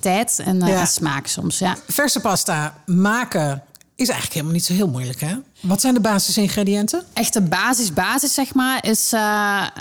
tijd en smaak soms, ja. Verse pasta maken is eigenlijk helemaal niet zo heel moeilijk, hè? Wat zijn de basisingrediënten? Echte basis, basis zeg maar, is uh,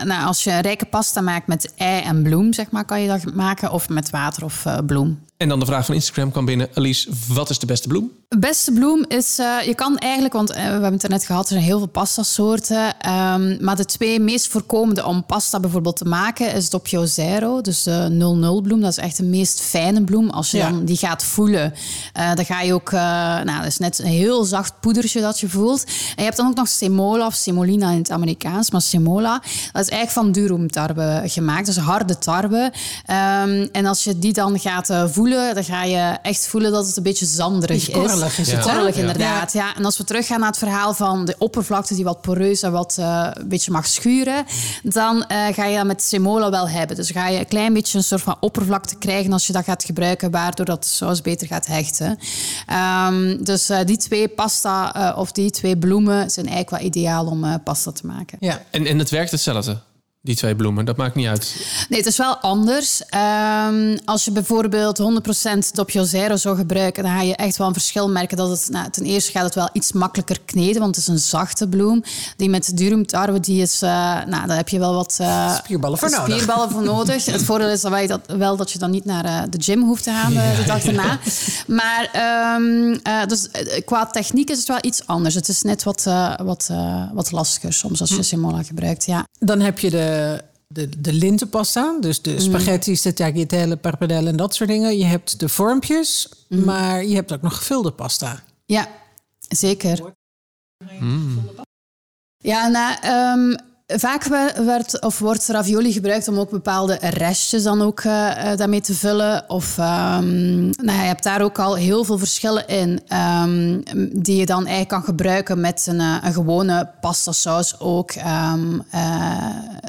nou, als je rijke pasta maakt met ei en bloem, zeg maar, kan je dat maken. Of met water of uh, bloem. En dan de vraag van Instagram kwam binnen. Alice, wat is de beste bloem? De beste bloem is, uh, je kan eigenlijk, want we hebben het er net gehad, er zijn heel veel pastasoorten. Um, maar de twee meest voorkomende om pasta bijvoorbeeld te maken is doppio zero. Dus de 00 bloem, dat is echt de meest fijne bloem. Als je ja. dan die gaat voelen, uh, dan ga je ook, nou, dat is net een heel zacht poedertje dat je voelt. En je hebt dan ook nog semola of semolina in het Amerikaans. Maar semola, dat is eigenlijk van durum tarwe gemaakt. Dus harde tarwe. Um, en als je die dan gaat uh, voelen, dan ga je echt voelen dat het een beetje zanderig is. Korrelig is het, ja. Korrelig, inderdaad. Ja. ja. En als we teruggaan naar het verhaal van de oppervlakte die wat poreus en wat uh, een beetje mag schuren, dan uh, ga je dat met semola wel hebben. Dus ga je een klein beetje een soort van oppervlakte krijgen als je dat gaat gebruiken, waardoor dat de saus beter gaat hechten. Um, dus die twee pasta of die twee bloemen zijn eigenlijk wel ideaal om uh, pasta te maken. Ja. En, en het werkt hetzelfde? Die twee bloemen, dat maakt niet uit. Nee, het is wel anders. Um, als je bijvoorbeeld 100% Doppio Zero zou gebruiken, dan ga je echt wel een verschil merken. Dat het, nou, ten eerste gaat het wel iets makkelijker kneden, want het is een zachte bloem. Die met durum tarwe, die is, uh, nou, daar heb je wel wat uh, spierballen voor nodig. Spierballen voor nodig. het voordeel is dat, dat wel dat je dan niet naar uh, de gym hoeft te gaan de, de dag daarna. Maar um, dus qua techniek is het wel iets anders. Het is net wat, wat, wat lastiger soms als je semola gebruikt. Ja. Dan heb je de de, de lintenpasta. Dus de spaghetti's, de tagliatelle, parpadelle en dat soort dingen. Je hebt de vormpjes, mm. maar je hebt ook nog gevulde pasta. Ja, zeker. Mm. Ja, nou, um, Vaak we- werd, of wordt ravioli gebruikt om ook bepaalde restjes dan ook eh, eh, daarmee te vullen. Of ehm, nou ja, je hebt daar ook al heel veel verschillen in. ehm, die je dan eigenlijk kan gebruiken met een, eh, een gewone pasta saus ook. Ehm, eh,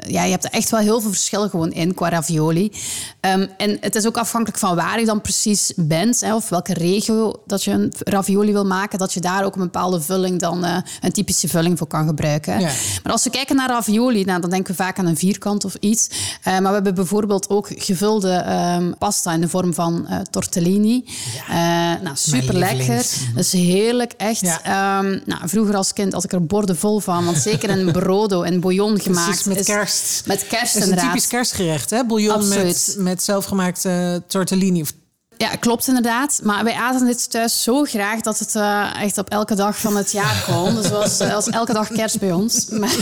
ja, je hebt er echt wel heel veel verschillen gewoon in qua ravioli. En het is ook afhankelijk van waar je dan precies bent. Hè, of welke regio dat je een ravioli wil maken. Dat je daar ook een bepaalde vulling dan, een typische vulling voor kan gebruiken. Ja. Maar als we kijken naar ravioli, nou, dan denken we vaak aan een vierkant of iets. Eh, maar we hebben bijvoorbeeld ook gevulde ehm, pasta in de vorm van eh, tortellini. Eh, nou, super lekker. Dat is heerlijk, echt. Ja. Ehm, nou, vroeger als kind had ik er borden vol van. Want zeker een brodo en bouillon gemaakt. Precies, met is- kerst. Met kerst Het is een inderdaad. typisch kerstgerecht, hè? Bouillon met, met zelfgemaakte tortellini. Of- Ja, klopt inderdaad. Maar wij aten dit thuis zo graag dat het eh, echt op elke dag van het jaar kon. Dus het was, eh, was elke dag kerst bij ons. Maar,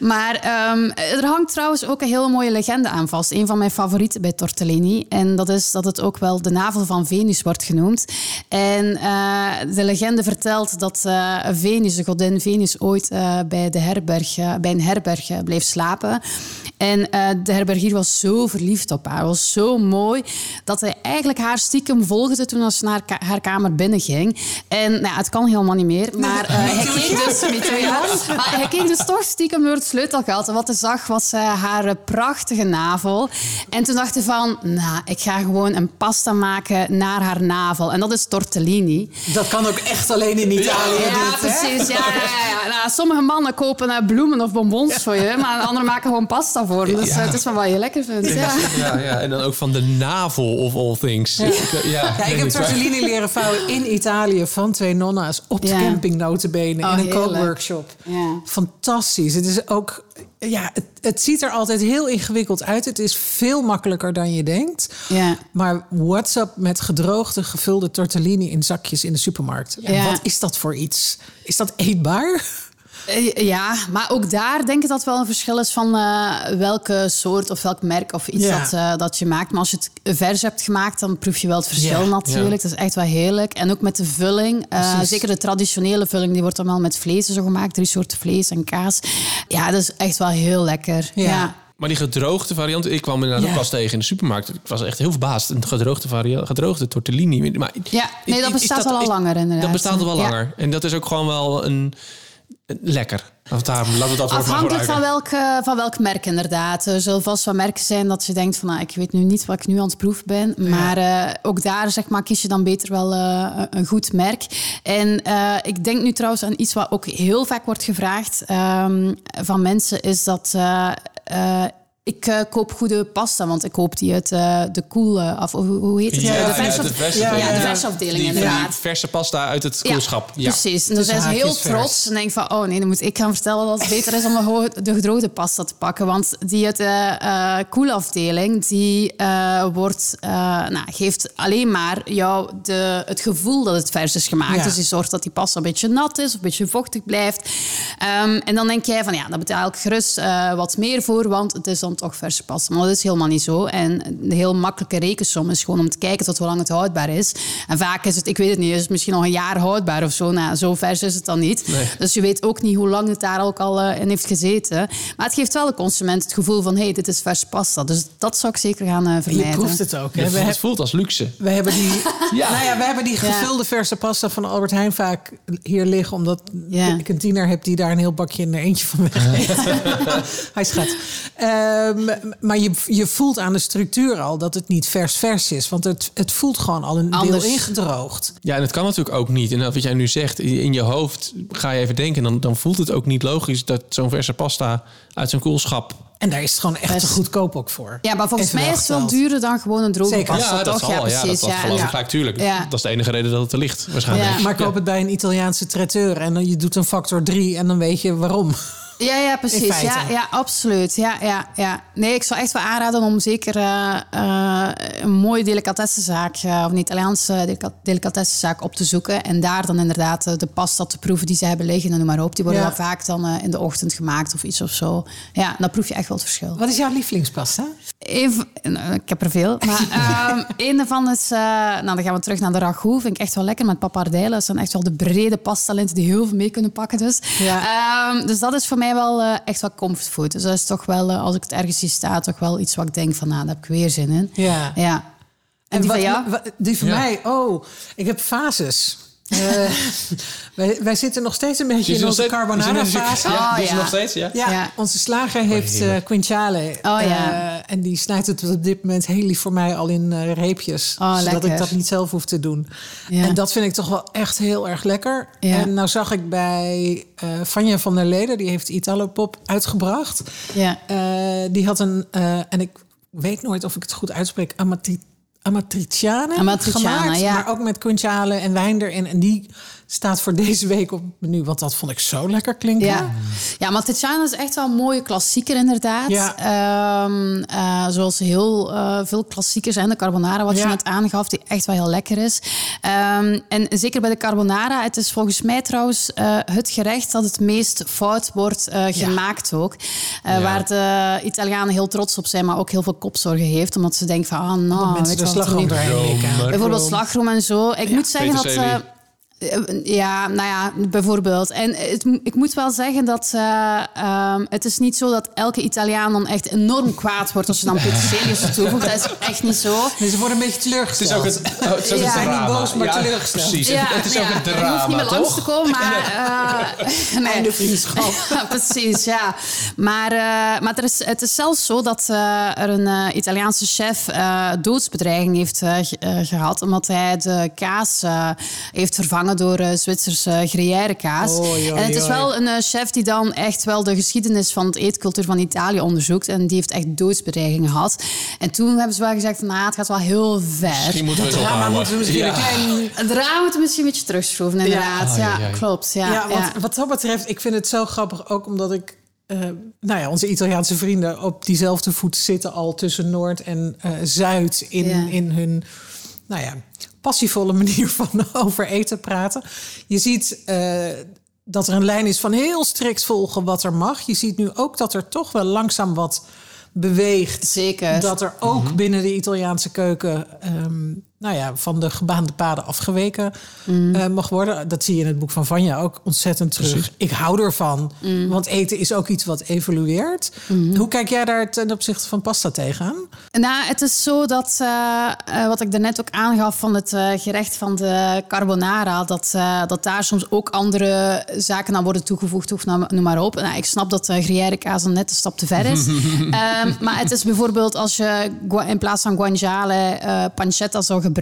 maar ehm, er hangt trouwens ook een hele mooie legende aan vast. Een van mijn favorieten bij tortellini. En dat is dat het ook wel de navel van Venus wordt genoemd. En eh, de legende vertelt dat Venus, de godin Venus, ooit bij, de herberg, bij een herberg bleef slapen. En eh, de herbergier was zo verliefd op haar, was zo mooi, dat hij eigenlijk haar stiekem volgde toen als ze naar ka- haar kamer binnenging. En nou, ja, het kan helemaal niet meer, maar eh, hij, keek dus, ja. maar hij keek dus toch stiekem door het sleutelgat. En wat hij zag was eh, haar prachtige navel. En toen dacht hij van, nou, ik ga gewoon een pasta maken naar haar navel. En dat is tortellini. Dat kan ook echt alleen in Italië. Ja, hè? precies. Ja, ja, ja, ja. Nou, sommige mannen kopen bloemen of bonbons voor je, maar anderen maken gewoon pasta Dus eh, het is wel wat je lekker vindt. Ja. Ja, ja, en dan ook van de navel of all things. Ja, Ja, ik heb tortellini leren vouwen in Italië van twee nonna's op de camping notabene Oh, in een heerlijk. kookworkshop. Ja. Fantastisch. Het is ook, ja, het, het ziet er altijd heel ingewikkeld uit. Het is veel makkelijker dan je denkt. Ja. Maar what's up met gedroogde, gevulde tortellini in zakjes in de supermarkt? Ja. Wat is dat voor iets? Is dat eetbaar? Eh, Ja, maar ook daar denk ik dat wel een verschil is van eh, welke soort of welk merk of iets Ja. dat, eh, dat je maakt. Maar als je het vers hebt gemaakt, dan proef je wel het verschil Ja. natuurlijk. Dat is echt wel heerlijk. En ook met de vulling. eh, zeker de traditionele vulling, die wordt dan wel met vlees zo gemaakt. Drie soorten vlees en kaas. Ja, dat is echt wel heel lekker. Ja. Ja. Maar die gedroogde variant, ik kwam inderdaad Ja. ook pas tegen in de supermarkt. Ik was echt heel verbaasd. Een gedroogde, variant, gedroogde tortellini. Maar Ja, nee, dat bestaat al is- langer inderdaad. Dat bestaat al wel Ja. langer. En dat is ook gewoon wel een- lekker. Of laten we dat Afhankelijk van welk, eh, van welk merk inderdaad. Er zullen vast wel merken zijn dat je denkt van... Nou, ik weet nu niet wat ik nu aan het proeven ben. Maar eh, ook daar zeg maar, kies je dan beter wel eh, een goed merk. En ik denk nu trouwens aan iets wat ook heel vaak wordt gevraagd ehm, van mensen... is dat... ik eh, koop goede pasta, want ik koop die uit eh, de koel... eh, af, hoe, hoe heet het? Ja, de vers, de vers- ja, ja, de ja. versafdeling inderdaad. verse pasta uit het koelschap. Ja, Precies. En dan zijn ze heel vers. trots en denken van... oh nee, dan moet ik gaan vertellen dat het beter is om de, gedroogde pasta te pakken. Want die uit de eh koelafdeling, die wordt, nou, geeft alleen maar jou de, het gevoel dat het vers is gemaakt. Ja. Dus die zorgt dat die pasta een beetje nat is of een beetje vochtig blijft. Ehm, en dan denk jij van, ja, daar betaal ik gerust wat meer voor, want het is dan toch verse pasta. Maar dat is helemaal niet zo. En de heel makkelijke rekensom is gewoon om te kijken tot hoe lang het houdbaar is. En vaak is het, ik weet het niet, is het misschien nog een jaar houdbaar of zo. Nou, zo vers is het dan niet. Nee. Dus je weet ook niet hoe lang het daar ook al eh, in heeft gezeten. Maar het geeft wel de consument het gevoel van, hé, hey, dit is verse pasta. Dus dat zou ik zeker gaan eh, Je vermijden. proeft het ook. Hè? Het voelt- heb- het voelt als luxe. we hebben die, Ja. nou ja, we hebben die gevulde verse pasta van Albert Heijn vaak hier liggen. Omdat Ja. ik een tiener heb die daar een heel bakje in er eentje van weggeeft. Hij schat. Ehm, maar je, je voelt aan de structuur al dat het niet vers-vers is. Want het, het voelt gewoon al een Anders. deel ingedroogd. Ja, en het kan natuurlijk ook niet. En dat wat jij nu zegt, in je hoofd ga je even denken... dan, dan voelt het ook niet logisch dat zo'n verse pasta uit zo'n koelschap... En daar is het gewoon echt Best. te goedkoop ook voor. Ja, maar volgens Even mij is het wel duurder dan gewoon een droge Zeker. pasta, ja, dat toch? zal. Ja, dat, precies. dat geloof ik ja. tuurlijk. Ja. Dat is de enige reden dat het er ligt, waarschijnlijk. Ja. Maar koop het bij een Italiaanse traiteur en dan je doet een factor 3 en dan weet je waarom. Ja, ja, precies. Ja, ja, absoluut. Ja, ja, ja. Nee, ik zou echt wel aanraden om zeker eh, eh, een mooie delicatessenzaak, eh, of een Italiaanse delica- delicatessenzaak op te zoeken. En daar dan inderdaad de pasta te proeven die ze hebben liggen en noem maar op. Die worden Ja. dan vaak dan in de ochtend gemaakt of iets of zo. Ja, dan proef je echt wel het verschil. Wat is jouw lievelingspasta? Een van- nou, ik heb er veel. Maar ehm een daarvan is... nou, dan gaan we terug naar de ragout. Vind ik echt wel lekker met papardellen. Dat zijn echt wel de brede pasta-linten die heel veel mee kunnen pakken. Dus, Ja. Ehm, dus dat is voor mij mij wel eh, echt wel comfortfood. Dus dat is toch wel, eh, als ik het ergens zie staan, toch wel iets wat ik denk van, nou, daar heb ik weer zin in. Ja. Ja. En die wat- van jou? Die van Ja. mij, oh, ik heb fases. Eh, wij, wij zitten nog steeds een beetje in onze steeds- carbonara die is nog- fase. Ja, Oh, nog steeds, ja. Ja, Ja. onze slager heeft eh heerlijk. quinchale. Oh, ja. Eh, en die snijdt het op dit moment heel lief voor mij al in eh, reepjes. Oh, zodat lekker. ik dat niet zelf hoef te doen. Ja. En dat vind ik toch wel echt heel erg lekker. Ja. En nou zag ik bij eh Vanja van der Leden, die heeft Italo Pop uitgebracht. Ja. Eh, die had een, eh, en ik weet nooit of ik het goed uitspreek, Amatri Amatriciane, Amatriciana, gemaakt. ja. Maar ook met quinchale en wijn erin. En die staat voor deze week op het menu. Want dat vond ik zo lekker klinken. Ja, ja maar is echt wel een mooie klassieker inderdaad. Ja. Ehm, eh, zoals heel eh, veel klassiekers zijn. De carbonara, wat Ja. je net aangaf, die echt wel heel lekker is. Ehm, en zeker bij de carbonara, het is volgens mij trouwens eh, het gerecht dat het meest fout wordt eh, gemaakt ook. Eh, Ja. Waar de Italianen heel trots op zijn, maar ook heel veel kopzorgen heeft. Omdat ze denken van, ah, nou, Dat mensen weet je er wat slagroom. Bijvoorbeeld slagroom en zo. Ik moet zeggen dat... Eh, Ja, nou ja, bijvoorbeeld. En het, ik moet wel zeggen dat eh, ehm, het is niet zo dat elke Italiaan dan echt enorm kwaad wordt als je dan peterselie toevoegt. Dat is echt niet zo. Dus ze worden een beetje Het teleurgesteld. is ook het, oh, het, is ook Ja. het Zijn niet drama. boos, maar ja, teleurgesteld. Precies, het, het is ook ja, het Je hoeft drama, niet meer langs te komen, maar... eh, nee. Einde vriendschap. Precies, ja. Maar, eh, maar er is, het is zelfs zo dat eh, er een Italiaanse chef eh, doodsbedreiging heeft eh, ge- eh, gehad... omdat hij de kaas eh, heeft vervangen door eh, Zwitserse gruyère kaas. Oei, oei, en het is wel een eh, chef die dan echt wel de geschiedenis van het eetcultuur van Italië onderzoekt. En die heeft echt doodsbedreiging gehad. En toen hebben ze wel gezegd van, nou, het gaat wel heel ver. Misschien moeten we eens Drama moeten we misschien Ja. een. Het raam moet misschien een beetje terugschroeven, inderdaad. Ah, Ja, ja, ja. klopt. Ja, Ja, want ja. wat dat betreft, ik vind het zo grappig ook omdat ik... eh, nou ja, onze Italiaanse vrienden op diezelfde voet zitten al tussen Noord en eh, Zuid in, Ja. in hun, nou ja, passievolle manier van over eten praten. Je ziet eh, dat er een lijn is van heel strikt volgen wat er mag. Je ziet nu ook dat er toch wel langzaam wat beweegt. Zeker. Dat er ook binnen de Italiaanse keuken, ehm, nou ja, van de gebaande paden afgeweken eh, mag worden. Dat zie je in het boek van Vanja ook ontzettend terug. Ik hou ervan, want eten is ook iets wat evolueert. Hoe kijk jij daar ten opzichte van pasta tegenaan? Nou, het is zo dat, eh, eh, wat ik daarnet ook aangaf van het eh, gerecht van de carbonara, dat, eh, dat daar soms ook andere zaken aan worden toegevoegd, of nou, noem maar op. Nou, ik snap dat uh, gruyère kaas net een stap te ver is. Ehm, maar het is bijvoorbeeld als je in plaats van guanciale eh, pancetta zou gebruiken,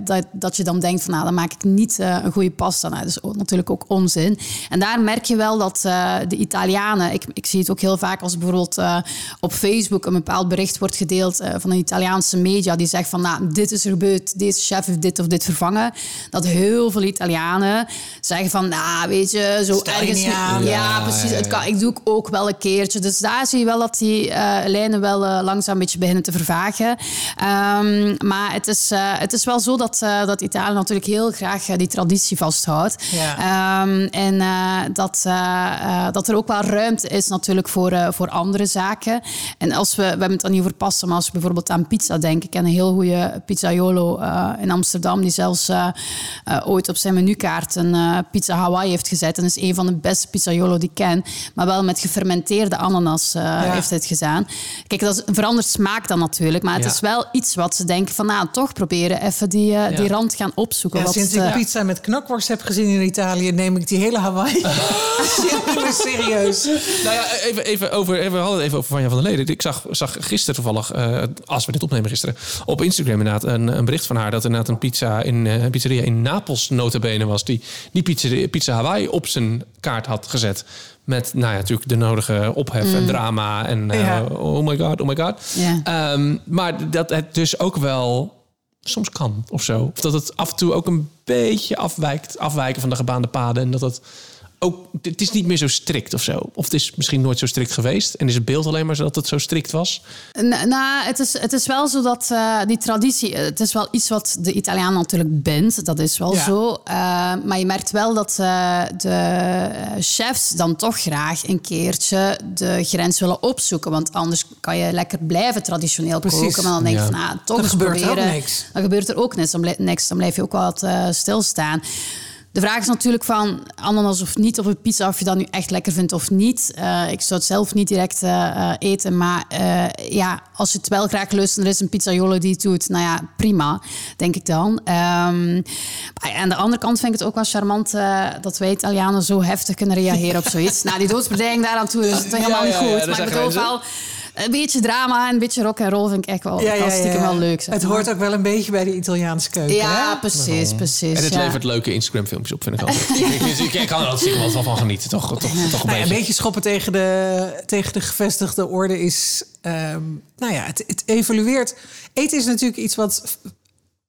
dat, dat je dan denkt van nou, dan maak ik niet eh, een goede pasta. Nou, dat is ook, natuurlijk ook onzin. En daar merk je wel dat eh, de Italianen, ik, ik zie het ook heel vaak als bijvoorbeeld eh, op Facebook een bepaald bericht wordt gedeeld eh, van een Italiaanse media die zegt van nou, dit is er gebeurd, deze chef heeft dit of dit vervangen. Dat heel veel Italianen zeggen van nou, weet je, zo Stel je ergens... niet aan. Ja, Ja, precies. Het kan, ik doe ik ook wel een keertje. Dus daar zie je wel dat die eh, lijnen wel langzaam een beetje beginnen te vervagen. Ehm, maar het is, het is wel zo dat, eh, dat Italië natuurlijk heel graag eh, die traditie vasthoudt. Ja. Ehm, en eh, dat, eh, eh, dat er ook wel ruimte is natuurlijk voor, eh, voor andere zaken. En als we, we hebben het dan niet over pasta, maar als je bijvoorbeeld aan pizza denkt. Ik ken een heel goede pizzaiolo eh, in Amsterdam die zelfs eh, eh, ooit op zijn menukaart een eh, pizza Hawaii heeft gezet. En is een van de beste pizzaiolo die ik ken. Maar wel met gefermenteerde ananas eh, heeft hij het gedaan. Kijk, dat is een veranderd smaak dan natuurlijk. Maar het Ja. is wel iets wat ze denken van nou, toch proberen even die, eh, die rand gaan opzoeken. Ja, wat, sinds eh, ik pizza met knakworst heb gezien in Italië, neem ik die hele Hawaii serieus. Nou ja, even, even over, even, we hadden het even over Vanja van der Leden. Ik zag, zag gisteren toevallig, eh, als we dit opnemen gisteren, op Instagram inderdaad een, een bericht van haar dat inderdaad een pizza in eh, een pizzeria in Napels notabene was die die pizza, pizza Hawaii op zijn kaart had gezet. Met, nou ja, natuurlijk de nodige ophef en drama en eh, Ja. oh my god, oh my god. Ja. Ehm, maar dat het dus ook wel soms kan of zo. Of dat het af en toe ook een beetje afwijkt, afwijken van de gebaande paden. En dat het ook, het is niet meer zo strikt of zo. Of het is misschien nooit zo strikt geweest. En is het beeld alleen maar zodat het zo strikt was. Na- Nou, het is, het is wel zo dat eh, die traditie... Het is wel iets wat de Italiaan natuurlijk bindt. Dat is wel Ja. zo. Eh, maar je merkt wel dat eh, de chefs dan toch graag een keertje de grens willen opzoeken. Want anders kan je lekker blijven traditioneel Precies. koken. Maar dan denk je Ja. van, nou, toch Dan gebeurt er ook niks. Dan gebeurt er ook niks. Dan, blijf, niks. dan blijf je ook wat eh, stilstaan. De vraag is natuurlijk van ananas of niet op een pizza, of je dat nu echt lekker vindt of niet. Uh, ik zou het zelf niet direct uh, eten, maar uh, ja, als je het wel graag lust en er is een pizzaiolo die het doet, nou ja, prima, denk ik dan. Um, aan de andere kant vind ik het ook wel charmant dat wij Italianen zo heftig kunnen reageren op zoiets. nou, die doodsbedreiging daaraan toe is het helemaal ja, niet goed, maar ik bedoel wel een beetje drama en een beetje rock en roll vind ik echt wel ja, hartstikke wel leuk. Het hoort ook wel een beetje bij de Italiaanse keuken. Ja, precies, precies. En het levert leuke Instagram filmpjes op, vind ik altijd. ik, ik, kan er altijd wel van genieten, toch? toch, toch een, nou beetje. een beetje schoppen tegen de, tegen de gevestigde orde is... Um, nou ja, het, het evolueert. Eten is natuurlijk iets wat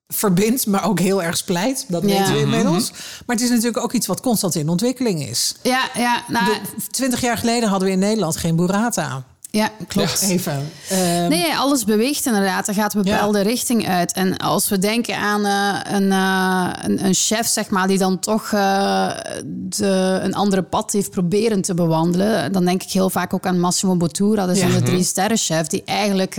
verbindt, maar ook heel erg splijt. Dat weten we inmiddels. Maar het is natuurlijk ook iets wat constant in ontwikkeling is. Ja, ja. Nou, Twintig jaar geleden hadden we in Nederland geen burrata. Ja, klopt. Even. Ehm, nee, alles beweegt inderdaad. Er gaat een bepaalde richting uit. En als we denken aan uh, een, uh, een, een, chef, zeg maar, die dan toch uh, de, een andere pad heeft proberen te bewandelen, dan denk ik heel vaak ook aan Massimo Bottura, dat is een drie sterren chef, die eigenlijk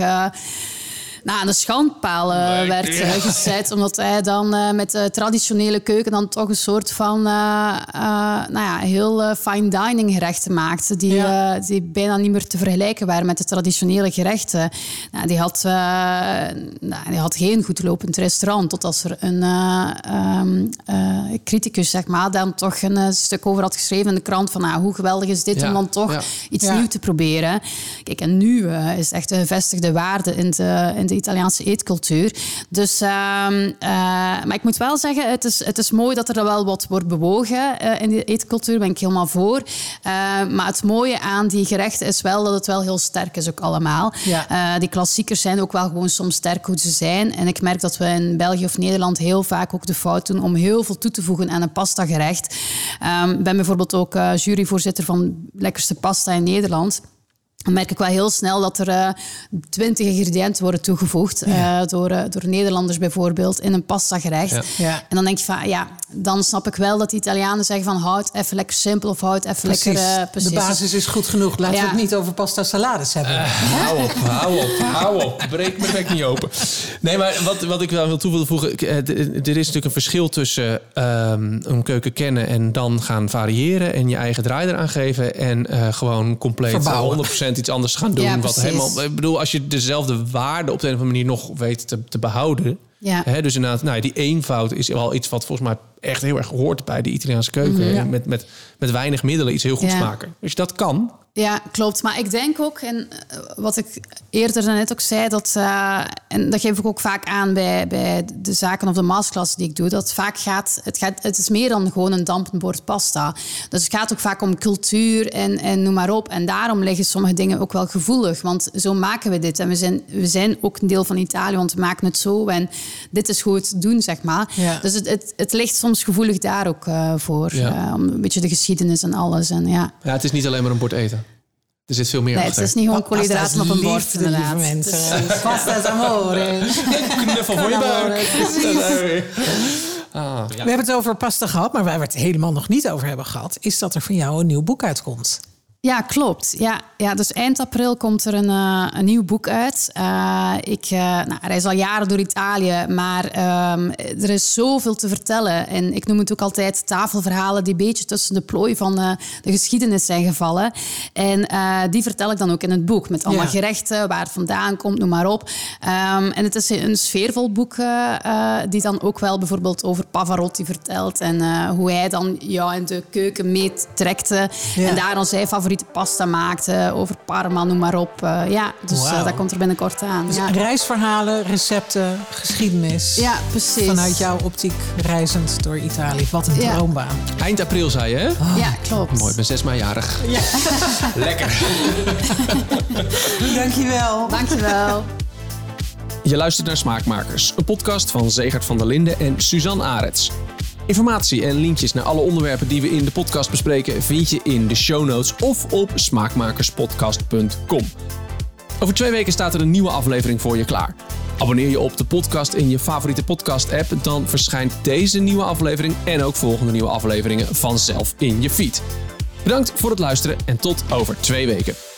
nou, aan de schandpaal uh, werd uh, gezet. Omdat hij dan uh, met de traditionele keuken dan toch een soort van nou ja, heel fine dining gerechten maakte. Die, ja. die bijna niet meer te vergelijken waren met de traditionele gerechten. Nou, die, had, nou, die had geen goed lopend restaurant. Tot als er een um, criticus, zeg maar, dan toch een stuk over had geschreven in de krant. Van nou, hoe geweldig is dit om dan toch iets nieuws te proberen. Kijk, en nu is echt een gevestigde waarde in de, in de Italiaanse eetcultuur. Dus, uh, maar ik moet wel zeggen, het is, het is mooi dat er wel wat wordt bewogen uh, in de eetcultuur. ben ik helemaal voor. Uh, maar het mooie aan die gerechten is wel dat het wel heel sterk is ook allemaal. Ja. die klassiekers zijn ook wel gewoon soms sterk hoe ze zijn. En ik merk dat we in België of Nederland heel vaak ook de fout doen om heel veel toe te voegen aan een pasta gerecht. Um, ik ben bijvoorbeeld ook juryvoorzitter van lekkerste pasta in Nederland dan merk ik wel heel snel dat er eh, twintig uh, ingrediënten worden toegevoegd uh, door, uh, door Nederlanders bijvoorbeeld in een pasta gerecht. Ja. En dan denk je van ja, dan snap ik wel dat de Italianen zeggen van houd even lekker simpel of houd even precies. lekker... precies. De basis is goed genoeg. Laten we het niet over pasta salades hebben. hou op, hou op, hou op. Breek me bek niet open. Nee, maar wat, wat ik wel wil toe willen voegen, er is natuurlijk een verschil tussen um, een keuken kennen en dan gaan variëren en je eigen draai eraan geven en gewoon compleet Verbouwen. 100% iets anders gaan doen. Ja, wat helemaal, ik bedoel, als je dezelfde waarde op de een of andere manier nog weet te, te behouden. Ja. Hè, dus inderdaad, nou, die eenvoud is wel iets wat volgens mij echt heel erg hoort bij de Italiaanse keuken. Mhm, met, met, met weinig middelen iets heel goeds maken. Als je dat kan, ja, klopt. Maar ik denk ook, en eh, wat ik eerder net ook zei, dat, uh, en dat geef ik ook vaak aan bij, bij de zaken of de masterclass die ik doe, dat vaak gaat het, gaat, het is meer dan gewoon een dampend bord pasta. Dus het gaat ook vaak om cultuur en, en noem maar op. En daarom liggen sommige dingen ook wel gevoelig, want zo maken we dit. En we zijn, we zijn ook een deel van Italië, want we maken het zo en dit is goed doen, zeg maar. Dus het, het, het ligt soms gevoelig daar ook uh, voor. Ja. om een beetje de geschiedenis en alles. En, ja. ja, het is niet alleen maar een bord eten. Er zit veel meer nee, achter. Het is niet gewoon koolhydraten op een bord, inderdaad. mensen. Pasta is amore. Knuffel voor je buik. Ah. We hebben het over pasta gehad, maar waar we het helemaal nog niet over hebben gehad... is dat er van jou een nieuw boek uitkomt. Ja, klopt. Ja, ja, dus eind april komt er een, uh, een nieuw boek uit. Uh, ik uh, nou, reis al jaren door Italië, maar um, er is zoveel te vertellen. En ik noem het ook altijd tafelverhalen die een beetje tussen de plooi van de geschiedenis zijn gevallen. En die vertel ik dan ook in het boek, met allemaal ja. gerechten, waar het vandaan komt, noem maar op. Um, en het is een sfeervol boek die dan ook wel bijvoorbeeld over Pavarotti vertelt en hoe hij dan jou in de keuken meetrekte. Ja. En daar dan zijn favoriete favoriete pasta maakte, over Parma, noem maar op. Uh, ja, dus wow. uh, dat komt er binnenkort aan. Dus ja. reisverhalen, recepten, geschiedenis. Ja, precies. Vanuit jouw optiek reizend door Italië. Wat een ja. droombaan. Eind april zei je, hè? Oh. Ja, klopt. Mooi, ik ben zes maand jarig. Ja. Lekker. Dankjewel. Dankjewel. Je luistert naar Smaakmakers, een podcast van Zegert van der Linden en Suzanne Arets. Informatie en linkjes naar alle onderwerpen die we in de podcast bespreken vind je in de show notes of op smaakmakerspodcast.com. Over twee weken staat er een nieuwe aflevering voor je klaar. Abonneer je op de podcast in je favoriete podcast-app, dan verschijnt deze nieuwe aflevering en ook volgende nieuwe afleveringen vanzelf in je feed. Bedankt voor het luisteren en tot over twee weken.